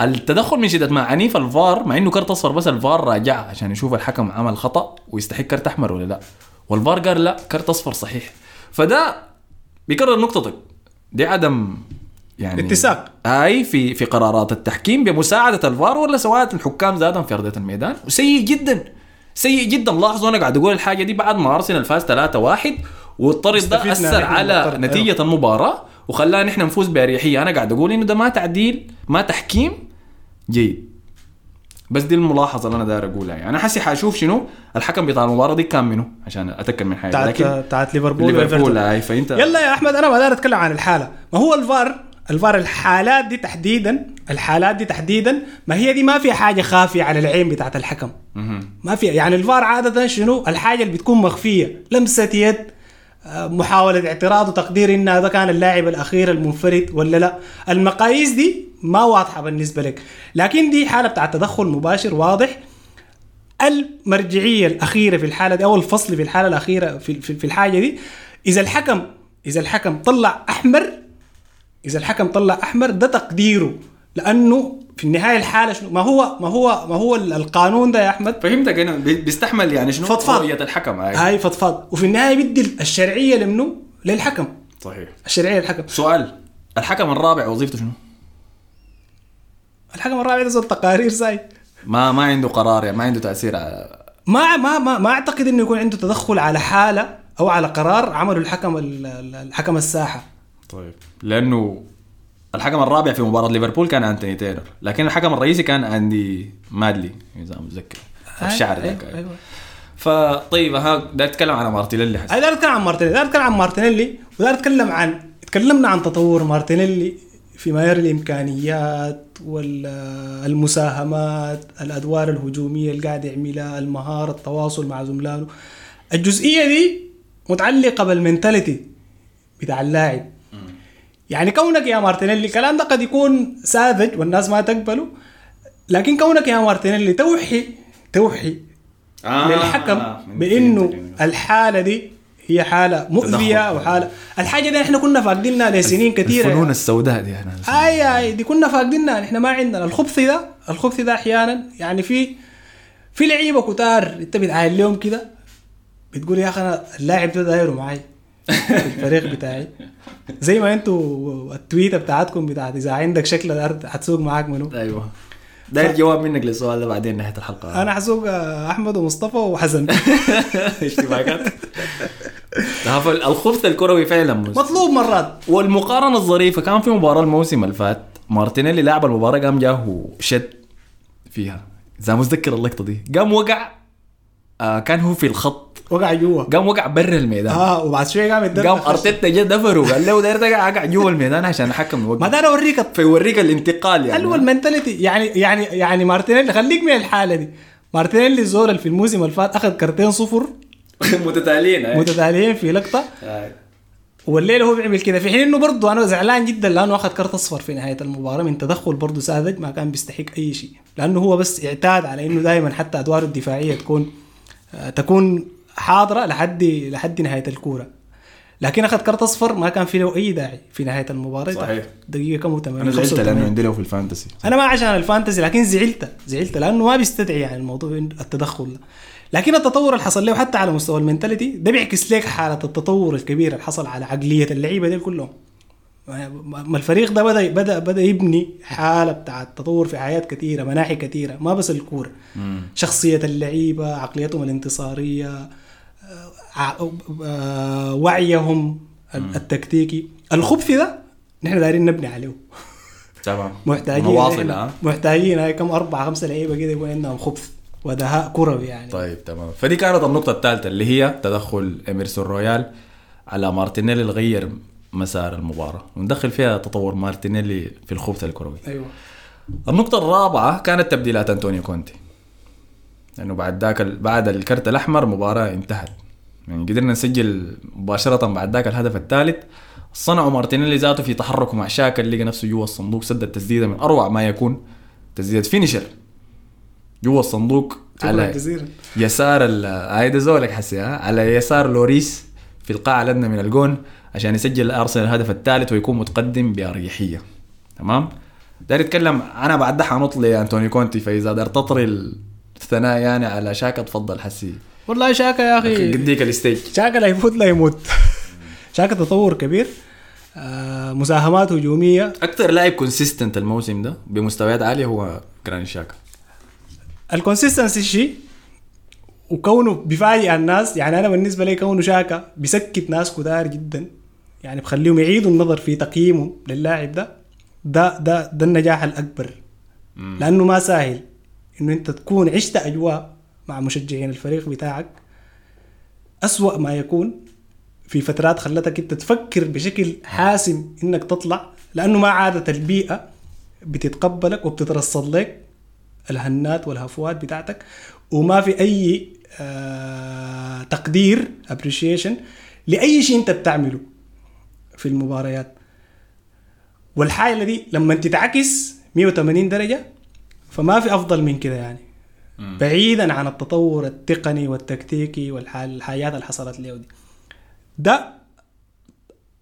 التدخل من شدة ما عنيف الفار مع إنه كرت أصفر بس الفار راجع عشان يشوف الحكم عمل خطأ ويستحق كرت أحمر ولا لا. والفار قال لا كرت أصفر صحيح. فده بيكرر نقطتك. دي عدم يعني اتساق. أي في في قرارات التحكيم بمساعدة الفار ولا سواء الحكام ذاتهم في أرضية الميدان؟ وسيء جدا. سيء جدا. لاحظوا أنا قاعد أقول الحاجة دي بعد ما أرسنال فاز 3-1 والطرد ده أثر على بالطرد، نتيجة المباراة وخلانا نحن نفوز بأريحية. أنا قاعد أقول إنه ده ما تعديل ما تحكيم جيد. بس دي الملاحظة اللي أنا داير أقولها. يعني أنا حسي حأشوف شنو؟ الحكم بتاع المباراة دي كان منه عشان أتأكد من حاجة. بتاعت لكن بتاعت ليفربول ليفربول. هاي فإنت يلا يا أحمد أنا ما داير أتكلم عن الحالة. ما هو الفار الفار الحالات دي تحديدا الحالات دي تحديدا ما هي دي ما فيها حاجة خافية على العين بتاعت الحكم. ما فيها يعني الفار عادة شنو؟ الحاجة اللي بتكون مخفية لمسة يد آه، محاولة اعتراض وتقدير إن هذا كان اللاعب الأخير المنفرد ولا لا. المقاييس دي ما واضحة بالنسبة لك. لكن دي حالة بتاع تدخل مباشر واضح. المرجعية الأخيرة في الحالة دي أو الفصل في الحالة الأخيرة في, في, في الحاجة دي إذا الحكم إذا الحكم طلع أحمر إذا الحكم طلع أحمر ده تقديره. لأنه في النهاية الحالة شنو؟ ما هو ما هو ما هو القانون ده يا أحمد؟ فهمتك أنا. بي- بيستحمل يعني شنو؟ فضفاض. رؤية الحكم هاي هاي فضفاض. وفي النهاية بيدي الشرعية لمنو؟ للحكم. صحيح. الشرعية للحكم. سؤال. الحكم الرابع وظيفته شنو؟ الحكم الرابع ده تقارير زي ما ما عنده قرار يعني ما عنده تأثير على- ما ما ما ما أعتقد إنه يكون عنده تدخل على حالة أو على قرار عمله الحكم ال- ال- الحكم الساحة. طيب. لأنه الحكم الرابع في مباراة ليفربول كان أنتوني تايلور لكن الحكم الرئيسي كان أندي مادلي إذا متذكر. الشعر أيوة، ذاك. أيوة. فطيب ها ده اتكلم على مارتينيلي حسن. أنا داير اتكلم عن مارتينيلي داير اتكلم عن مارتينيلي وداير اتكلم عن تكلمنا عن تطور مارتينيلي في معيار الإمكانيات والمساهمات الأدوار الهجومية اللي قاعد يعملها المهارة التواصل مع زملائه. الجزئية دي متعلقة بال mentality بتاع اللاعب. يعني كونك يا مارتينيلي الكلام ده قد يكون ساذج والناس ما تقبله لكن كونك يا مارتينيلي توحي توحي آه، للحكم آه، بإنه. الحالة دي هي حالة مؤذية. وحالة. الحاجة دي إحنا كنا فاقدينها لسنين كثيره الفنون السوداء دي إحنا آي آي دي كنا فاقدينها. إحنا ما عندنا. الخبث ده الخبث ده أحيانا يعني في في لعيبة كتار. أنت بتعاين لهم كده بتقول يا أخي أنا اللاعب ده دايره معي في الفريق بتاعي. زي ما أنتوا التويتة بتاعتكم بتاعت إذا عندك شكل الأرض حتسوق معاك منو. أيوه. داير جواب منك للسؤال ده بعدين نهاية الحلقة. أنا حسوق آه، أحمد ومصطفى وحسن. اشتباكات. ها، فالخبث الكروي فعلا مطلوب مرات. والمقارنة الظريفة كان في مباراة الموسم اللي فات. مارتينيلي لاعب المباراة قام جاه شد فيها. إذا متذكر اللقطة دي. قام وقع آه كان هو في الخط. وقع جوا. قام وقع برا الميدان. آه وبعد شوية قام يتدرب قام أرتيتا جا دفره وقال له داير اقع جوا الميدان عشان احكم ما الوقت ده أنا اوريك فيوريك الانتقال يعني. حلوة ال mentality يعني يعني يعني مارتينيلي خليك من الحالة دي. مارتينيلي اللي في الموسم اللي فات أخذ كرتين صفر. متتاليين أي. متتاليين في لقطة. أي. والليلة هو بيعمل كده. في حين إنه برضه أنا زعلان جدا لأنه أخذ كرت أصفر في نهاية المباراة. من تدخل برضه ساذج ما كان بيستحق أي شيء. لأنه هو بس اعتاد على إنه دائما حتى أدواره الدفاعية تكون آه، تكون حاضرة لحد لحد نهاية الكورة. لكن أخذ كرت أصفر ما كان في له أي داعي في نهاية المباراة. صحيح. دقيقة كم 80 أنا زعلت 85. لأنه عندي له في ال fantasy. أنا ما عشان ال fantasy لكن زعلت. زعلت لأنه ما بيستدعي يعني الموضوع التدخل ده. لكن التطور اللي حصل له حتى على مستوى ال mentality ده بيعكس لك حالة التطور الكبير اللي حصل على عقلية اللعيبة دي كلهم. ما الفريق ده بدا بدا بدأ يبني حالة بتاعت تطور في حاجات كثيرة مناحي كثيرة ما بس الكورة. شخصية اللعيبة عقليتهم الانتصارية آه، آه، وعيهم التكتيكي. الخبث ده نحن دايرين نبني عليه. تمام. محتاجين مواصل ها؟ محتاجين هاي كم أربعة خمسة لعيبة كده يكون عندهم خبث ودهاء كروي يعني. طيب تمام. فدي كانت النقطة الثالثة اللي هي تدخل إميرسون رويال على مارتينيلي اللي غير مسار المباراة. وندخل فيها تطور مارتينيلي في الخبث الكروي. أيوه. النقطة الرابعة كانت تبديلات أنطونيو كونتي. لأنه بعد ذاك ال- بعد الكرت الأحمر المباراة انتهت. يعني قدرنا نسجل مباشرة بعد ذاك الهدف الثالث. صنعوا مارتينيلي ذاته في تحركه مع شاكا اللي لقى نفسه جوا الصندوق سد التسديدة من أروع ما يكون. تسديدة finisher. جوا الصندوق على جزيلا يسار ال هاي زولك حسي ها على يسار لوريس في القاع الأدنى من الجون. عشان يسجل أرسنال الهدف الثالث ويكون متقدم بأريحية. تمام؟ داير يتكلم أنا بعد ده حنط لأنطونيو كونتي فإذا دار تطري الثناء يعني على شاكا تفضل حسي. والله شاكا يا أخي قديك ال stage. شاكا لا يفوت لا يموت. شاكا تطور كبير. آه مساهمات هجومية. أكثر لاعب consistent الموسم ده بمستويات عالية هو جراني شاكا. ال consistency شيء وكونه بيفاجئ الناس. يعني أنا بالنسبة لي كونه شاكا بيسكت ناس كتار جدا. يعني بخليهم يعيدوا النظر في تقييمهم للاعب ده. ده ده ده النجاح الأكبر. لأنه ما سهل إنه أنت تكون عشت أجواء مع مشجعين الفريق بتاعك. أسوأ ما يكون في فترات خلتك أنت تفكر بشكل حاسم إنك تطلع لأنه ما عادت البيئة بتتقبلك وبتترصد لك الهنات والهفوات بتاعتك. وما في أي آه تقدير ابريشيشن لأي شيء أنت بتعمله. في المباريات. والحاله دي لما تتعكس 180 درجة فما في أفضل من كده يعني. بعيدا عن التطور التقني والتكتيكي والحاجات اللي حصلت له دي. ده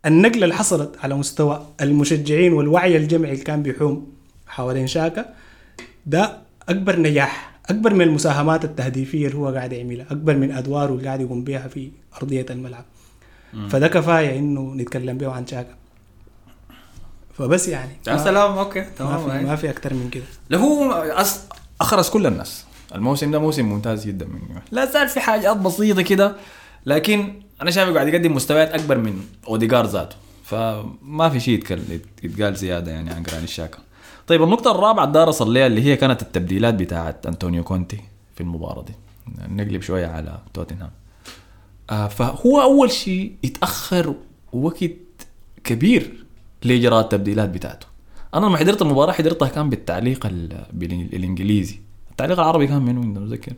النقلة اللي حصلت على مستوى المشجعين والوعي الجمعي اللي كان بيحوم حوالين شاكا ده أكبر نجاح أكبر من المساهمات التهديفية اللي هو قاعد يعملها أكبر من أدواره اللي قاعد يقوم بها في أرضية الملعب. فده كفاية إنه نتكلم به عن شاكا فبس يعني. يا ما- سلام أوكي ما تمام في, هاي. ما في أكتر من كده. اللي هو أص... أخرس كل الناس. الموسم ده موسم ممتاز جدا منه لا زال في حاجات بسيطة كده لكن أنا شايفه قاعد يقدم مستويات أكبر من اوديجار ذاته. فما في شيء يتقال زيادة يعني عن جراني الشاكا طيب النقطة الرابعة الداير اصل ليها اللي هي كانت التبديلات بتاعت أنطونيو كونتي في المباراة دي. نقلب شوية على توتنهام. فهو أول شيء يتأخر وقت كبير لاجراء التبديلات بتاعته. أنا لما حضرت المباراة حضرتها كان بالتعليق ال- بالإن- الإنجليزي. التعليق العربي كان منو انت متذكر.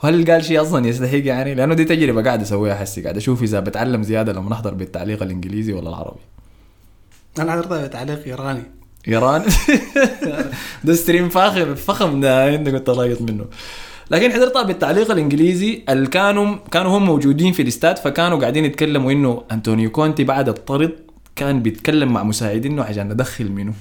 هل قال شيء أصلا يستحق يعني؟ لأنه دي تجربة قاعد أسويها حسي قاعد أشوف إذا بتعلم زيادة لما نحضر بالتعليق الإنجليزي ولا العربي. أنا حضرتها بتعليق إيراني. ايران ده stream فاخر فخم ده انت كنت لاقط منه. لكن حضرتها بالتعليق الإنجليزي اللي كانوا كانوا هم موجودين في الاستاد فكانوا قاعدين يتكلموا إنه أنطونيو كونتي بعد الطرد كان بيتكلم مع مساعدينه عشان ندخل منه.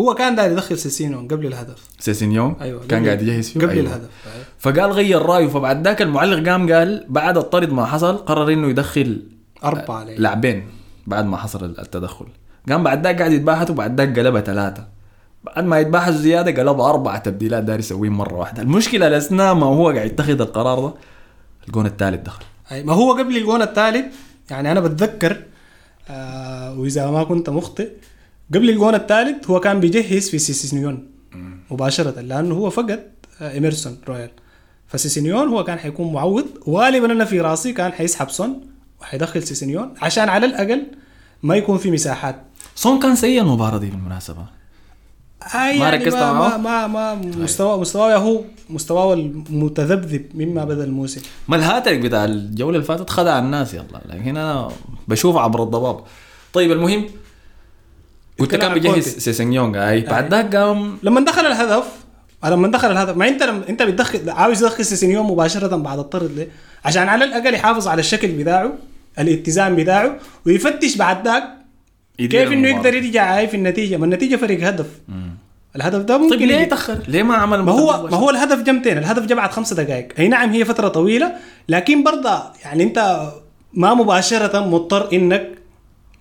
هو كان داير يدخل سيسينيون قبل الهدف. سيسينيون أيوه كان قاعد يجهز فيه؟ قبل أيوة. الهدف أيوة. فقال غير رأيه فبعد ذاك المعلق قام قال بعد الطرد ما حصل قرر إنه يدخل أربعة عليه لاعبين بعد ما حصل التدخل. قام بعد ذاك قاعد يتباحثوا بعد ذاك قلبها ثلاثة. بعد ما يتباحثوا زيادة قلبها أربعة تبديلات داير يسويهم مرة واحدة. المشكلة الأثناء ما هو قاعد يتخذ القرار ده الجون الثالث دخل. أي ما هو قبل الجون الثالث يعني أنا بتذكر آه وإذا ما كنت مخطئ قبل الجون الثالث هو كان بيجهز في سيسينيون مباشرة لأنه هو فقد آه ايمرسون رويال. فسيسينيون هو كان حيكون معوض غالبا أنا في رأسي كان حيسحب سون وحيدخل سيسينيون عشان على الأقل ما يكون في مساحات. سون كان سيء المباراة دي بالمناسبة. هاي ما يعني ركزت ما, معه؟ ما, ما, ما مستوى مستواه هو مستواه المتذبذب مما بدأ الموسم ما الهاتريك بتاع الجولة اللي فاتت خدع الناس يلا لكن أنا بشوف عبر الضباب طيب المهم قلت كان بيجهز كونتي. سيسينيون أي بعد ذاك قام لما دخل الهدف لما دخل الهدف ما أنت لما أنت بتدخل عاوز تدخل سيسينيون مباشرة بعد الطرد ليه؟ عشان على الأقل يحافظ على الشكل بتاعه الاتزان بتاعه ويفتش بعد ذاك كيف إنه. يقدر يرجع هاي في النتيجة؟ ما النتيجة فرق هدف. الهدف ده ممكن طيب ليه يجي- تأخر؟ ليه ما عمل ما هو ما هو الهدف جمتين. الهدف جا بعد خمسة دقائق. أي نعم هي فترة طويلة لكن برضه يعني أنت ما مباشرة مضطر إنك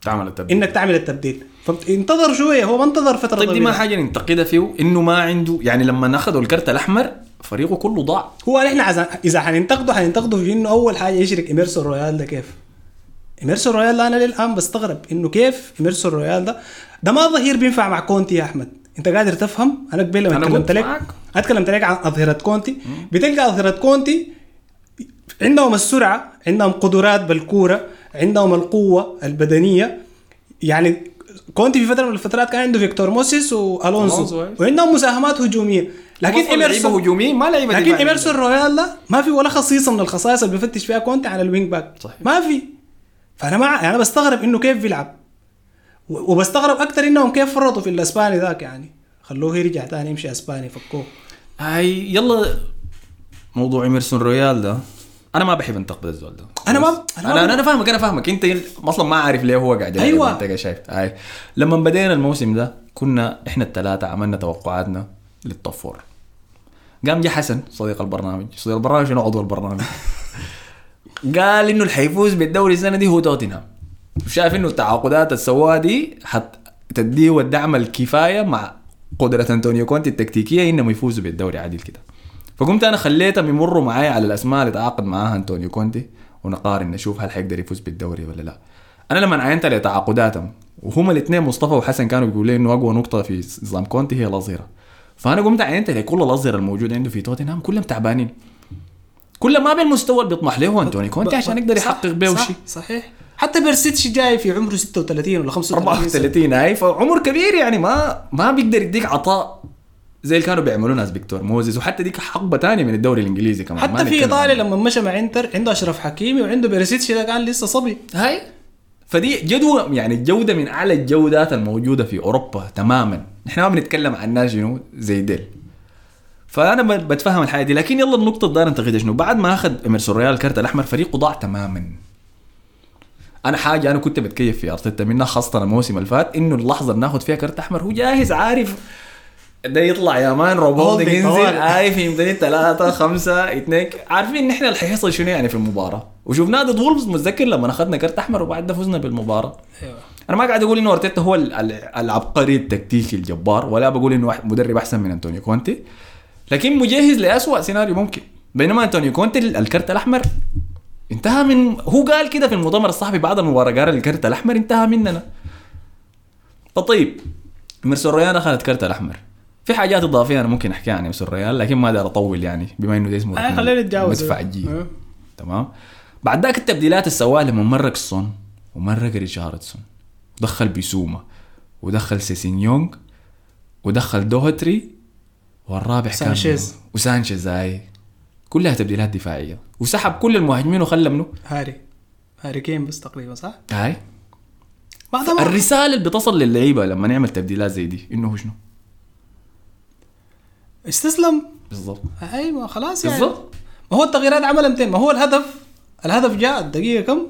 تعمل التبديل. إنك تعمل التبديل. فانتظر شوية. هو ما انتظر فترة طيب دي طويلة. ما حاجة ننتقدها فيه إنه ما عنده يعني لما اخذوا الكرت الأحمر فريقه كله ضاع. هو عز... إذا حننتقده حننتقده في إنه أول حاجة يشرك إيميرسون رويال ده كيف؟ ايميرسون رويال ده أنا للان بستغرب إنه كيف ايميرسون رويال ده؟ ده ما ظهير بينفع مع كونتي يا أحمد. أنت قادر تفهم؟ أنا قبل لما اتكلمت لك. اتكلمت لك عن أظهرة كونتي. بتلقى أظهرة كونتي عندهم السرعة عندهم قدرات بالكورة عندهم القوة البدنية. يعني كونتي في فترة من الفترات كان عنده فيكتور موسيس وألونسو. أي. وعندهم مساهمات هجومية. لكن ايميرسون هجوميين ما لعيبة لكن. ايمرسون رويال ده ما في ولا خصيصة من الخصائص اللي بيفتش فيها كونتي على ال wing back. صحيح. ما في. فأنا ما يعني أنا بستغرب إنه كيف بيلعب. وبستغرب أكثر إنهم كيف فرطوا في الإسباني ذاك يعني. خلوه يرجع تاني يمشي إسباني فكوه. هاي يلا. موضوع ايمرسون رويال ده. أنا ما بحب انتقد الزول ده. أنا ما- أنا أنا, أنا فاهمك أنا فاهمك. أنت أصلا ما عارف ليه هو قاعد أيوة. انت شايف. هاي. لما بدينا الموسم ده كنا إحنا الثلاثة عملنا توقعاتنا لل top four قام جه حسن صديق البرنامج. صديق البرنامج شنو عضو البرنامج؟ قال إنه اللي حيفوز بالدوري السنة دي هو توتنهام. شايف إنه التعاقدات اللي سواها دي حتديه الدعم الكفاية مع قدرة أنطونيو كونتي التكتيكية إنهم يفوزوا بالدوري عادل كده. فقمت أنا خليتهم يمروا معايا على الأسماء اللي تعاقد معاها أنطونيو كونتي ونقارن نشوف هل حيقدر يفوز بالدوري ولا لا. أنا لما عينت على تعاقداتهم وهم الاثنين مصطفى وحسن كانوا بيقولوا لي إنه أقوى نقطة في نظام كونتي هي الأظهرة. فأنا قمت عينت على كل الأظهرة الموجودة عنده في توتنهام كلهم تعبانين. كلهم ما بالمستوى اللي بيطمح. له أنطونيو كونتي عشان يقدر يحقق بيه صح- شيء صحيح. حتى بيرسيتش جاي في عمره 36 ولا 35 سنة. 34 هاي. فعمر كبير يعني ما ما بيقدر يديك عطاء زي اللي كانوا بيعملوا ناس فيكتور موسيس وحتى ديك حقبة ثانية من الدوري الإنجليزي كمان. ما حتى في إيطاليا. لما مشى مع إنتر عنده أشرف حكيمي وعنده بيرسيتش ده كان لسه صبي. هاي. فدي جودة يعني الجودة من أعلى الجودات الموجودة في أوروبا تماما. إحنا ما بنتكلم عن ناس زي ديل. فأنا بتفهم الحاجة دي. لكن يلا النقطة الدار انتقدها شنو؟ بعد ما أخذ ايمرسون رويال الكارت الأحمر فريقه ضاع تماما. أنا حاجة أنا كنت بتكيف في أرتيتا منها خاصة الموسم اللي فات إنه اللحظة اللي ناخذ فيها كارت أحمر هو جاهز عارف. ده يطلع يا man Holding ينزل في يمكن ثلاثة خمسة اثنين. عارفين نحن اللي حيحصل شنو يعني في المباراة؟ وشفناه ضد وولفز متذكر لما أخذنا كرت أحمر وبعد ده فزنا بالمباراة. أيوه. أنا ما قاعد أقول إنه أرتيتا هو ال- ال- العبقري التكتيكي الجبار ولا بقول إنه مدرب أحسن من أنطونيو كونتي. لكن مجهز لأسوأ سيناريو ممكن. بينما أنطونيو كونتي ال- الكرت الأحمر انتهى من هو قال كده في المؤتمر الصحفي بعد المباراة قال الكرت الأحمر انتهى مننا. فطيب ايمرسون رويال أخذت كرت الأحمر. في حاجات إضافية أنا ممكن أحكيها عن ايمرسون رويال لكن ما أقدر أطول يعني بما إنه ده اسمه آه، خلينا نتجاوز مدفعجية. تمام؟ بعد ذاك التبديلات اللي سواها لما مرق سون ومرق ريتشاردسون. ودخل بيسوما ودخل سيسينيون ودخل دوهتري والرابع سانشيز. كان وسانشيز. هاي كلها تبديلات دفاعية. وسحب كل المهاجمين وخلى منه هاري. هاري كين بس تقريبا صح؟ هاي الرسالة اللي بتصل للعيبة لما نعمل تبديلات زي دي إنه هو شنو؟ استسلم. بالضبط. أيوه خلاص يعني. بالضبط. ما هو التغييرات عملها 200 ما هو الهدف؟ الهدف جاء الدقيقة كم؟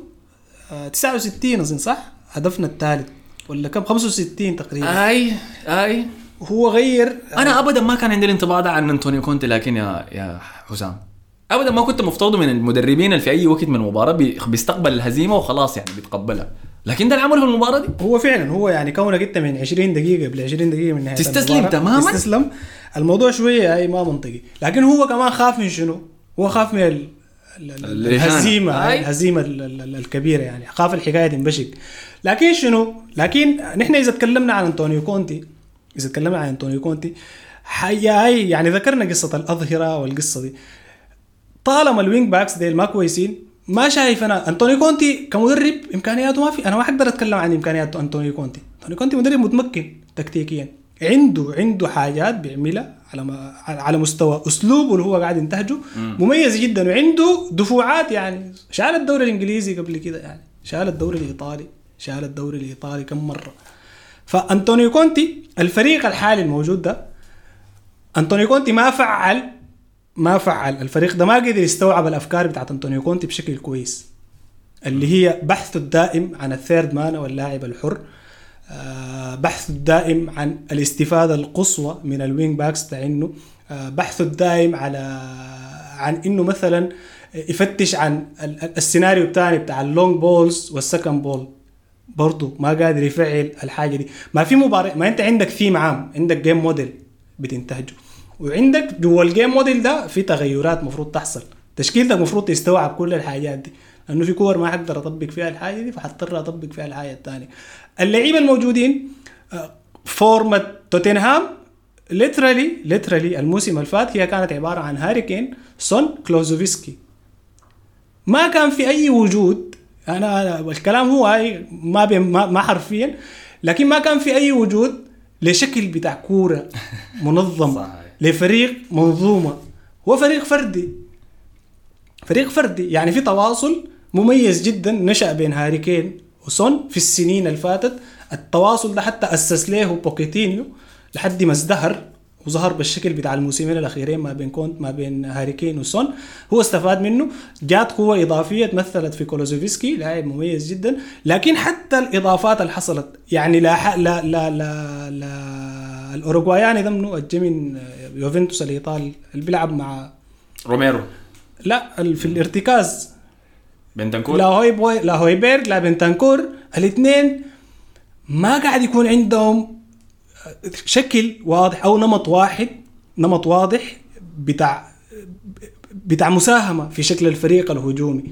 آه 69 أظن صح؟ هدفنا الثالث ولا كم؟ 65 تقريبا. أي أي. هو غير أنا ابدا ما كان عندي الانطباع ده عن أنطونيو كونتي لكن يا يا حسام ابدا ما كنت مفترض من المدربين اللي في أي وقت من المباراة بي- بيستقبل الهزيمة وخلاص يعني بيتقبلها لكن ده اللي عمله في المباراة دي هو فعلا هو يعني كونك انت من 20 دقيقة قبل 20 دقيقة من نهاية تستسلم المباراة، تماماً؟ تستسلم الموضوع شوية اي ما منطقي لكن هو كمان خاف من شنو؟ هو خاف من ال... ال- ال- الإهانة. الهزيمة أي. الهزيمة ال- ال- ال- الكبيرة يعني خاف الحكاية تنبشق لكن شنو؟ لكن نحن إذا تكلمنا عن أنطونيو كونتي إذا تكلمنا عن أنطونيو كونتي حي هاي يعني ذكرنا قصة الأظهرة والقصة دي. طالما ال wing backs ديل ما كويسين ما شايف أنا أنطونيو كونتي كمدرب إمكانياته ما في. أنا ما حقدر أتكلم عن امكانيات أنطونيو كونتي. أنطونيو كونتي مدرب متمكن تكتيكيا. عنده عنده حاجات بيعملها على ما على مستوى أسلوبه اللي هو قاعد ينتهجه. مميز جدا. وعنده دفوعات يعني. شال الدوري الإنجليزي قبل كده يعني. شال الدوري الإيطالي. شال الدوري الإيطالي كم مرة. فأنطونيو كونتي الفريق الحالي الموجود ده أنطونيو كونتي ما فعل ما فعل الفريق ده ما قدر يستوعب الأفكار بتاعت أنطونيو كونتي بشكل كويس اللي هي بحثه الدائم عن ال third man واللاعب الحر آه، بحثه الدائم عن الاستفادة القصوى من ال wing backs بتاع إنه آه، بحثه الدائم على عن إنه مثلا يفتش عن ال- ال- السيناريو الثاني بتاع ال long balls وال second ball. برضه ما قادر يفعل الحاجة دي. ما في مباراه ما انت عندك ثيم عام عندك game model بتنتهجه. وعندك جوا ال game model ده في تغيرات مفروض تحصل. تشكيلتك المفروض تستوعب كل الحاجات دي. لأنه في كور ما حقدر أطبق فيها الحاجة دي فحضطر أطبق فيها الحاجة الثانية اللعيبة الموجودين فورمة توتنهام literally literally الموسم اللي فات هي كانت عبارة عن هاري كين سون كولوسيفسكي ما كان في أي وجود أنا الكلام هو هاي ما ما حرفيا. لكن ما كان في أي وجود لشكل بتاع كورة منظم صحيح. لفريق منظومة. هو فريق فردي. فريق فردي. يعني في تواصل مميز جدا نشأ بين هاري كين وسون في السنين اللي فاتت. التواصل ده حتى أسس له بوكيتينيو لحد ما ازدهر. وظهر بالشكل بتاع الموسمين الأخيرين ما بين كونت ما بين هاري كين وسون. هو استفاد منه جات قوة إضافية تمثلت في كولوسيفسكي لاعب مميز جدا. لكن حتى الإضافات اللي حصلت يعني لا لا لا لا, لا الاوروغواياني ده منه الجي من يوفنتوس الايطالي اللي بيلعب مع روميرو. لا في الارتكاز. بنتنكور لا هوي لا هويبرغ لا بنتنكور الاثنين ما قاعد يكون عندهم شكل واضح أو نمط واحد نمط واضح بتاع بتاع مساهمة في شكل الفريق الهجومي.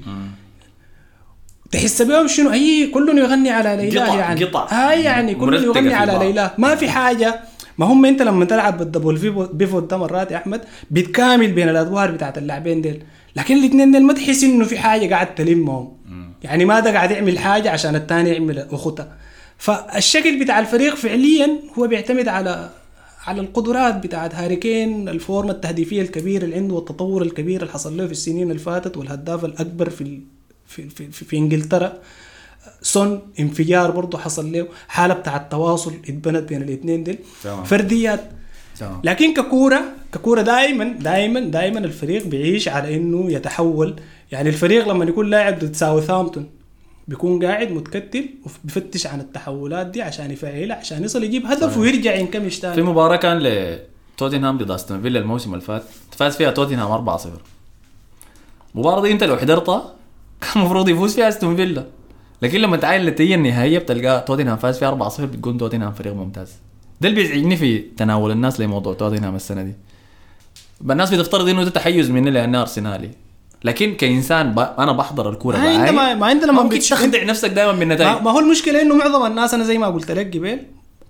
تحس بيهم شنو؟ اي كل يغني على ليلى يعني. قطع. هاي يعني كل مرتبة يغني على. ليلى. ما في حاجة. ما هم أنت لما تلعب بال double pivot ده مرات يا أحمد بتكامل بين الأدوار بتاعت اللاعبين ديل. لكن الاثنين ديل ما تحس إنه في حاجة قاعد تلمهم. يعني ما ده قاعد يعمل حاجة عشان الثاني يعمل أخوته. فالشكل بتاع الفريق فعليا هو بيعتمد على على القدرات بتاعت هاري كين الفورمة التهديفية الكبيرة اللي عنده والتطور الكبير اللي حصل له في السنين اللي فاتت والهداف الأكبر في ال- في في, في, في إنجلترا سون انفجار برضه حصل له حالة بتاع التواصل اتبنت بين الاثنين دول. فرديات تمام. لكن ككوره ككوره دائما دائما دائما الفريق بيعيش على إنه يتحول يعني الفريق لما يكون لاعب ضد ساوثهامبتون بيكون قاعد متكتل وبيفتش عن التحولات دي عشان يفعلها عشان يصل يجيب هدف ويرجع ينكمش في تاني مباراة كان لتوتنهام ضد أستون فيلا الموسم اللي فات فاز فيها توتنهام 4-0 المباراة دي انت لو حضرتها كان المفروض يفوز فيها أستون فيلا. لكن لما تعاين النتيجة النهائية بتلقى توتنهام فاز فيها 4-0 بتكون توتنهام فريق ممتاز. ده اللي بيزعجني في تناول الناس لموضوع توتنهام السنة دي. الناس بتفترض إنه ده تحيز مني لاني ارسنالي لكن كإنسان ب... أنا بحضر الكورة ما انت ما, ما انت لما ممكن تخدع نفسك دائما ما, بالنتائج ما هو المشكلة إنه معظم الناس أنا زي ما قلت لك قبل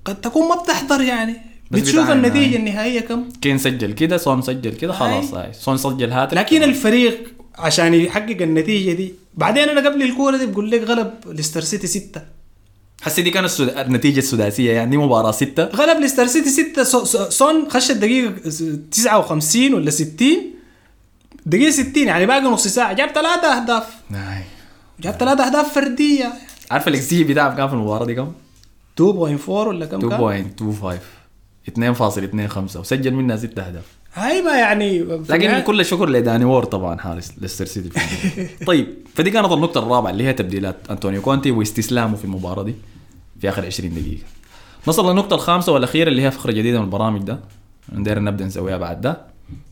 قد تكون ما بتحضر يعني. بتشوف النتيجة. النهائية كم؟ كين سجل كده سون سجل كده خلاص. هاي. سون سجل هاتف لكن الفريق عشان يحقق النتيجة دي بعدين أنا قبل الكورة دي بقول لك غلب ليستر سيتي ستة. حسي دي كانت السد... النتيجة السداسية يعني دي مباراة ستة. غلب ليستر سيتي ستة سو- سو- سون خش الدقيقة 59 ولا 60 دقيقة 60 يعني باقي نص ساعة. جاب ثلاثة أهداف. هاي. جاب ثلاثة أهداف فردية. عارف الاكس جي بتاعه كام في المباراة دي كم؟ 2.4 ولا كم كان؟ 2.25 2.25 وسجل منها ست أهداف. هاي ما يعني لكن كل الشكر لداني وورد طبعا حارس ليستر سيتي. طيب فدي كانت النقطة الرابعة اللي هي تبديلات أنطونيو كونتي واستسلامه في المباراة دي في آخر 20 دقيقة. نصل للنقطة الخامسة والأخيرة اللي هي فقرة جديدة من البرامج ده. ندير نبدأ نسويها بعد ده.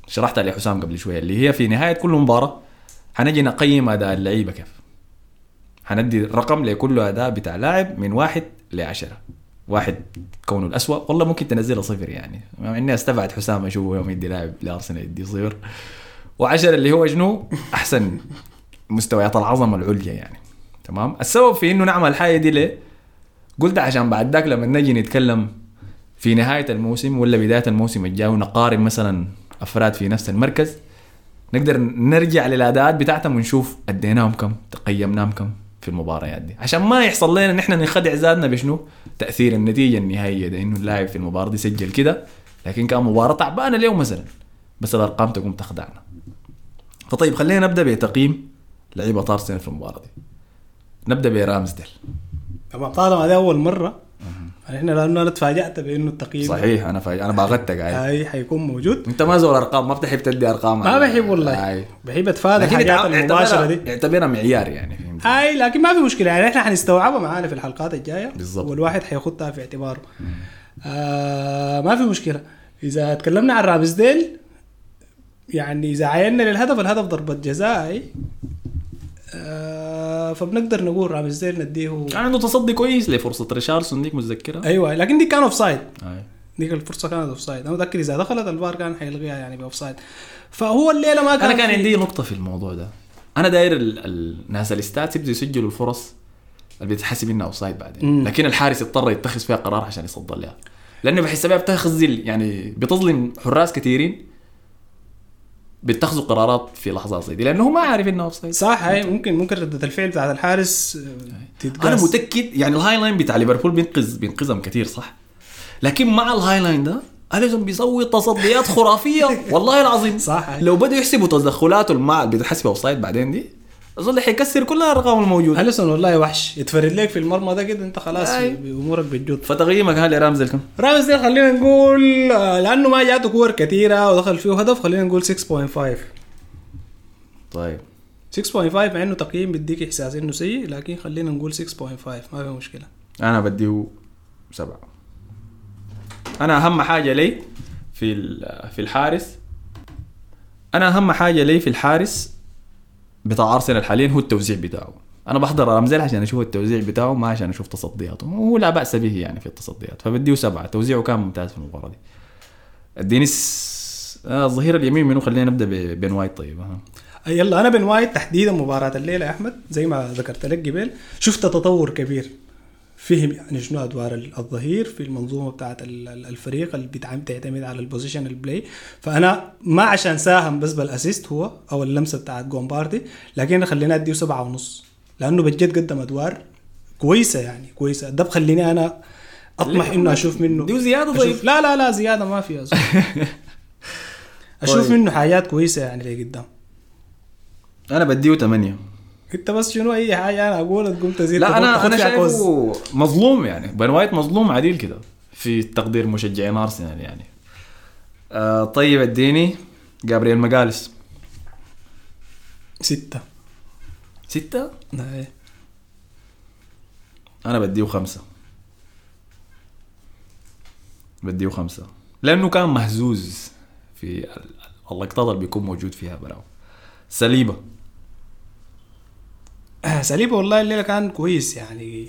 شرحتها لحسام قبل شوية اللي هي في نهاية كل مباراة حنجي نقيم أداء اللعيبة كيف؟ حندي رقم لكل أداء بتاع لاعب من واحد لعشرة. واحد كونه الأسوأ. والله ممكن تنزلها صفر يعني. مع إني استبعد حسام أشوفه يوم يدي لاعب لأرسنال يدي صفر. وعشرة اللي هو شنو؟ أحسن مستويات العظمة العليا يعني. تمام؟ السبب في إنه نعمل الحاجة دي ليه؟ قلت عشان بعد ذاك لما نجي نتكلم في نهاية الموسم ولا بداية الموسم الجاي ونقارن مثلا أفراد في نفس المركز. نقدر نرجع للأداءات بتاعتهم ونشوف أديناهم كم تقيمناهم كم في المباريات دي. عشان ما يحصل لنا نحن نخدع ذاتنا بشنو؟ تأثير النتيجة النهائية ده إنه اللاعب في المباراة دي سجل كده لكن كان مباراة تعبانة اليوم مثلا بس الأرقام تقوم تخدعنا. فطيب خلينا نبدأ بتقييم لعيبة ارسنال في المباراة دي. نبدأ برامزديل طبعا طالما دي أول مرة إحنا لأنه أنا تفاجات بانه التقييم صحيح أنا فاي... أنا باغتك عاي. هاي حيكون موجود. أنت ما زول ارقام ما بتحب تدي أرقام. ما بحب والله. عاي. بحب أتفادى الحاجات المباشرة دي. اعتبرها معيار يعني فهمت؟ هاي لكن ما في مشكلة. يعني إحنا حنستوعبها معانا في الحلقات الجاية. بالضبط. والواحد حياخدها في اعتباره. آه ما في مشكلة. إذا تكلمنا عن رامزديل يعني إذا عينا للهدف الهدف ضربة جزاء آه فبنقدر نقول رامزديل نديه كان عنده تصدي كويس لفرصة ريشارلسون ديك متذكرها أيوه لكن دي كان offside. ديك الفرصة كانت offside أنا متأكد إذا دخلت الفار كان حيلغيها يعني ب offside فهو الليلة ما كان أنا كان عندي نقطة في الموضوع ده. أنا داير ال... ال... ناس ال stats يبدوا يسجلوا الفرص اللي بتحسب إنها offside بعدين. مم. لكن الحارس اضطر يتخذ فيها قرار عشان يصد لها. لأنه بحس بها بتخذل يعني بتظلم حراس كثيرين. بيتخذوا قرارات في لحظات زي دي لأنه هو ما عارف انها offside صح هاي ممكن ممكن ردة الفعل بتاعت الحارس آه، تتقاس. أنا متأكد يعني ال high line بتاع ليفربول بينقذ بينقذهم كثير صح. لكن مع ال high line ده أليسون بيسوي تصديات خرافية والله العظيم. صح. لو بدوا يحسبوا تدخلاته المع بتحسب offside بعدين دي أظن حيكسر كل الارقام الموجودة. أليسون والله وحش. يتفرد لك في المرمى ده كده أنت خلاص. امورك بتجود. فتقييمك هل رامزديل كم؟ رامز خلينا نقول آه، لأنه ما جاته كور كثيره ودخل فيه هدف خلينا نقول 6.5 طيب. 6.5 مع إنه تقييم بيديك إحساس إنه سيء لكن خلينا نقول 6.5 ما في مشكلة. أنا بديه سبعة. أنا أهم حاجة لي في ال- في الحارس. أنا أهم حاجة لي في الحارس بتاع أرسنال حاليا هو التوزيع بتاعه. أنا بحضر رامزيل عشان أشوف التوزيع بتاعه ما عشان أشوف تصدياته. وهو لا بأس به يعني في التصديات فبديه سبعة. توزيعه كان ممتاز في المباراة دي. اديني س... آه الظهير اليمين منو؟ خلينا نبدأ بن وايت طيب. ها. يلا أنا بن وايت تحديدا مباراة الليلة يا أحمد زي ما ذكرت لك قبل. شفت تطور كبير. فهم يعني شنو أدوار ال- الظهير في المنظومة بتاعت ال- ال- الفريق اللي بتعتمد على ال positional play فأنا ما عشان ساهم بس بال assist هو أو اللمسة بتاعت قون بارتي لكن خلينا أديه سبعة ونص لأنه بجد قدم أدوار كويسة يعني كويسة ده بخليني أنا أطمح؟ إنه أشوف منه دي زيادة أشوف طيب. لا لا لا زيادة ما فيها. أشوف طيب. منه حاجات كويسة يعني لقدام أنا بديه ثمانية انت بس شنو اي حاجة أنا اقولها تقوم تزيد لا أنا أنا. شايفه مظلوم يعني. بن وايت مظلوم عديل كده في تقدير مشجعين أرسنال يعني. آه طيب اديني جابرييل مجالس ستة. ستة؟ إيه. أنا بديه خمسة. بديه خمسة. لأنه كان مهزوز في ال- اللقطات اللي بيكون موجود فيها براو. سليبة. سليبة والله الليلة كان كويس يعني.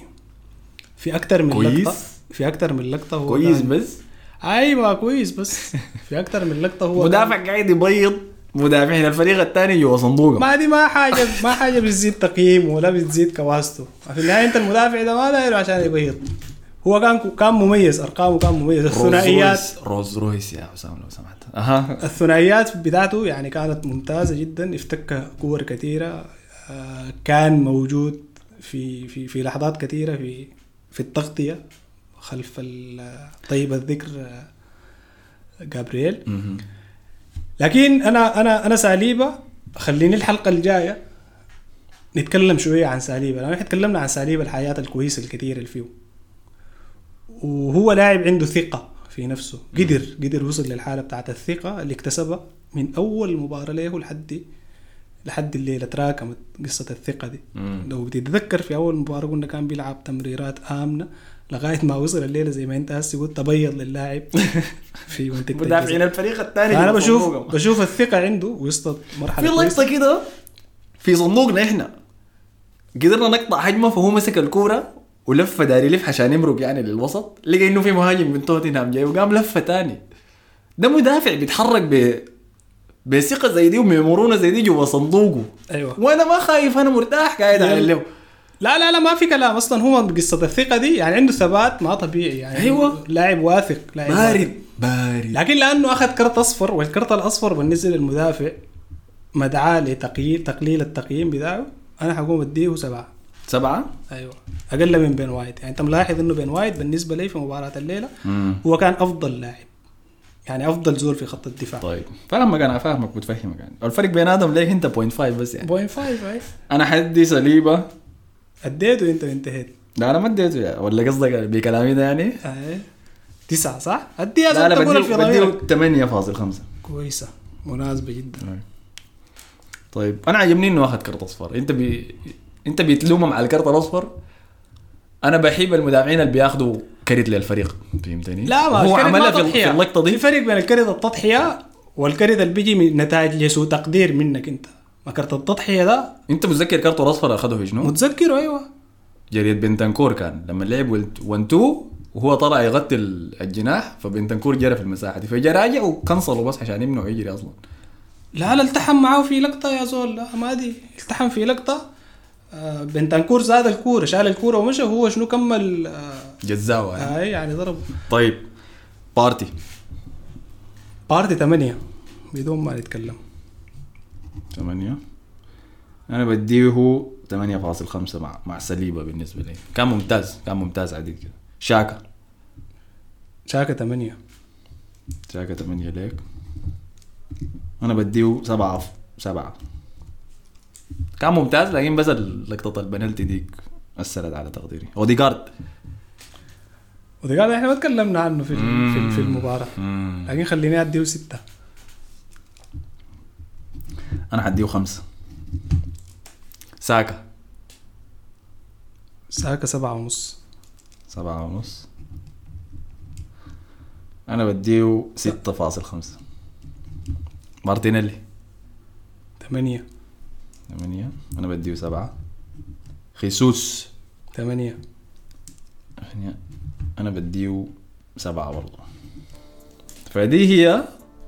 في أكتر من كويس؟ لقطة في أكتر من لقطة هو كويس كان- بس؟ أيوة كويس بس. في أكتر من لقطة هو مدافع قاعد يبيض مدافعين الفريق الثاني جوا صندوقه. ما دي ما حاجة ما حاجة بتزيد تقييمه ولا بتزيد كواسته. في النهاية أنت المدافع ده ما دايره عشان يبيض. هو كان كان مميز أرقامه كان مميز. الثنائيات روز رويس, يا حسام لو سمحت. أها. الثنائيات بتاعته يعني كانت ممتازة جدا افتك كور كثيرة. آه، كان موجود في في في لحظات كثيرة في في التغطية خلف طيب الذكر جابرييل. لكن أنا أنا أنا ساليبا خليني الحلقة الجاية نتكلم شوية عن ساليبا لأن إحنا تكلمنا عن ساليبا الحياة الكويسة الكثيرة اللي فيه. وهو لاعب عنده في في نفسه قدر قدر وصل للحالة بتاعت الثقة اللي اكتسبها من أول مباراة له لحد لحد الليلة تراكمت قصة الثقة دي مم. لو بتتذكر في أول مباراة قلنا كان بيلعب تمريرات آمنة لغاية ما وصل الليلة زي ما أنت هسه قلت تبيض لللاعب في منطقة مدافعين. الفريق الثاني جوا بشوف. بشوف الثقة عنده وسط مرحلة في. لقطة كده في صندوقنا إحنا قدرنا نقطع هجمه فهو مسك الكورة ولف داري يلف عشان يمرق يعني للوسط لقى إنه في مهاجم من توتنهام جاي وقام لفه تاني ده مدافع بيتحرك ب بثقة زي دي وبمرونه زي دي جوا صندوقه. أيوه. وأنا ما خايف أنا مرتاح قاعد على اللو لا لا لا ما في كلام أصلا. هو قصة الثقة دي يعني عنده ثبات ما طبيعي يعني. أيوة. لاعب واثق لاعب. بارد بارد. لكن لأنه أخذ كرت أصفر والكرت الأصفر بالنسبة للمدافع مدعاه لتقييم تقليل التقييم بتاعه أنا حقوم أديه سبعة. سبعة؟ أيوه. أقل من بن وايت يعني أنت ملاحظ إنه بن وايت بالنسبة لي في مباراة الليلة مم. هو كان أفضل لاعب. يعني أفضل زول في خط الدفاع. طيب. فاهمك أنا فاهمك متفهمك يعني. الفرق بين آدم ليك أنت 0.5 بس يعني؟ point five أي. أنا حدي صليبه أديته أنت وانتهيت. لا أنا ما أديته يعني. ولا قصدك بكلامي ده يعني؟ أي. تسعة صح؟ أديها لا لا بديه ضميرك 8.5 كويسة. مناسبة جدا. طيب أنا عجبني إنه اخذ كرت أصفر. أنت بي... أنت بتلومهم على الكرت الأصفر؟ أنا بحب المدافعين اللي بياخذوا كرت للفريق. فهمتني؟ لا ما هو عملها في. في اللقطة في دي فرق بين الكرت التضحية والكرت اللي بيجي من نتائج لسوء تقدير منك انت. ما كرت التضحية ده. انت متذكر كرته الاصفر أخذه في شنو؟ متذكره أيوه. جريد بنتنكور كان. لما لعب 1 2 وهو طلع يغطي ال- الجناح فبنتنكور جرى في المساحة دي. فجا راجع وكنصله بس عشان يمنعه يجري أصلا. لا لا التحم معاه في لقطة يا زول. لا ما دي التحم في لقطة. آه بنتنكور زاد الكورة شال الكورة ومشى وهو شنو كمل آه جزاوة يعني. آه يعني ضرب. طيب بارتي. بارتي ثمانية بدون ما نتكلم. ثمانية. أنا بديه 8.5 مع مع صليبا بالنسبة لي. كان ممتاز كان ممتاز عديد كده. شاكا. شاكا ثمانية. شاكا 8 ليك. أنا بديه سبعة سبعة. كان ممتاز لكن بس لقطة البنالتي ديك أثرت على تقديري. اوديجارد قال إحنا ما تكلمنا عنه في ال- في, ال- في المباراة. مم. لكن خليني أديه ستة. أنا حديه خمسة ساكا. ساكا سبعة ونص. سبعة ونص. أنا بديه ستة فاصل خمسة مارتينيلي. ثمانية. ثمانية أنا بديه سبعة. خيسوس. ثمانية ثمانية. أنا بديه سبعة برضه فدي هي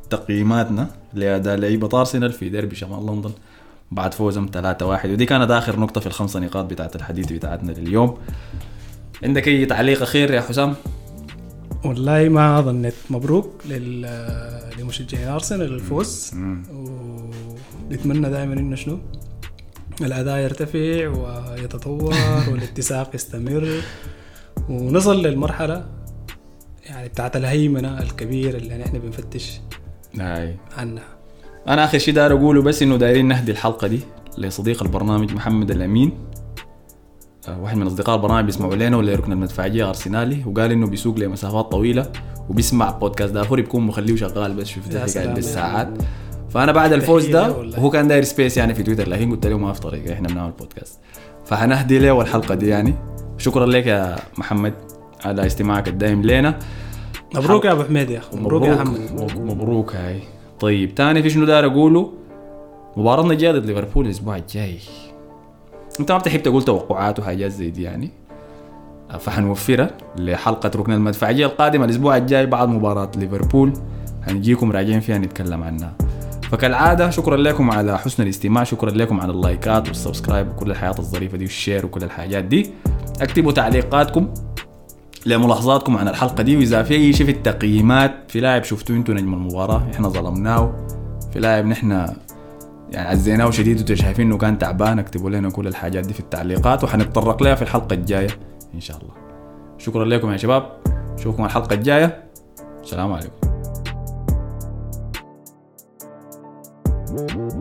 تقييماتنا لأداء لعيبة أرسنال في ديربي شمال لندن بعد فوزهم 3-1 ودي كانت آخر نقطة في الخمسة نقاط بتاعت الحديث بتاعتنا لليوم. عندك أي تعليق أخير يا حسام؟ والله ما ظنيت. مبروك لل لمشجعين أرسنال الفوز ونتمنى دائما إنه شنو؟ الاداء يرتفع ويتطور والاتساق يستمر. ونصل للمرحلة يعني بتاعت الهيمنة الكبيرة اللي نحن بنفتش هاي. عنها. أنا آخر شيء داير أقوله بس إنه دايرين نهدي الحلقة دي لصديق البرنامج محمد الأمين. آه، واحد من أصدقاء البرنامج بيسمعوا لنا ولا ركن المدفعية أرسنالي وقال إنه بيسوق لمسافات طويلة وبيسمع بودكاست. دافور بيكون مخليه شغال بس شوف ده قاعد. بالساعات. فأنا بعد الفوز ده. وهو كان داير space يعني في تويتر لكن قلت له ما في طريقة إحنا بنعمل بودكاست فحنهدي له الحلقة دي يعني. شكرا لك يا محمد على استماعك الدائم لنا مبروك يا أبو حميد يا أخي. مبروك يا محمد. مبروك مبروك هاي. طيب تاني في شنو داير أقوله؟ مباراتنا الجايه ضد ليفربول الأسبوع الجاي. أنت ما بتحب تقول توقعات وحاجات زي دي يعني. فحنوفرها لحلقة ركن المدفعية القادمة الأسبوع الجاي بعد مباراة ليفربول. هنجيكم راجعين فيها نتكلم عنها. فكالعادة شكرا لكم على حسن الاستماع شكرا لكم على اللايكات وال subscribe وكل الحاجات الظريفة دي وال share وكل الحاجات دي. أكتبوا تعليقاتكم وملاحظاتكم عن الحلقة دي وإذا في أي شيء في التقييمات في لاعب شفتوه أنتوا نجم المباراة إحنا ظلمناه. في لاعب نحن يعني عزيناه شديد وأنتوا شايفين إنه كان تعبان اكتبوا لنا كل الحاجات دي في التعليقات وحنتطرق لها في الحلقة الجاية إن شاء الله. شكرا لكم يا شباب. اشوفكم الحلقة الجاية. السلام عليكم. Mm-hmm.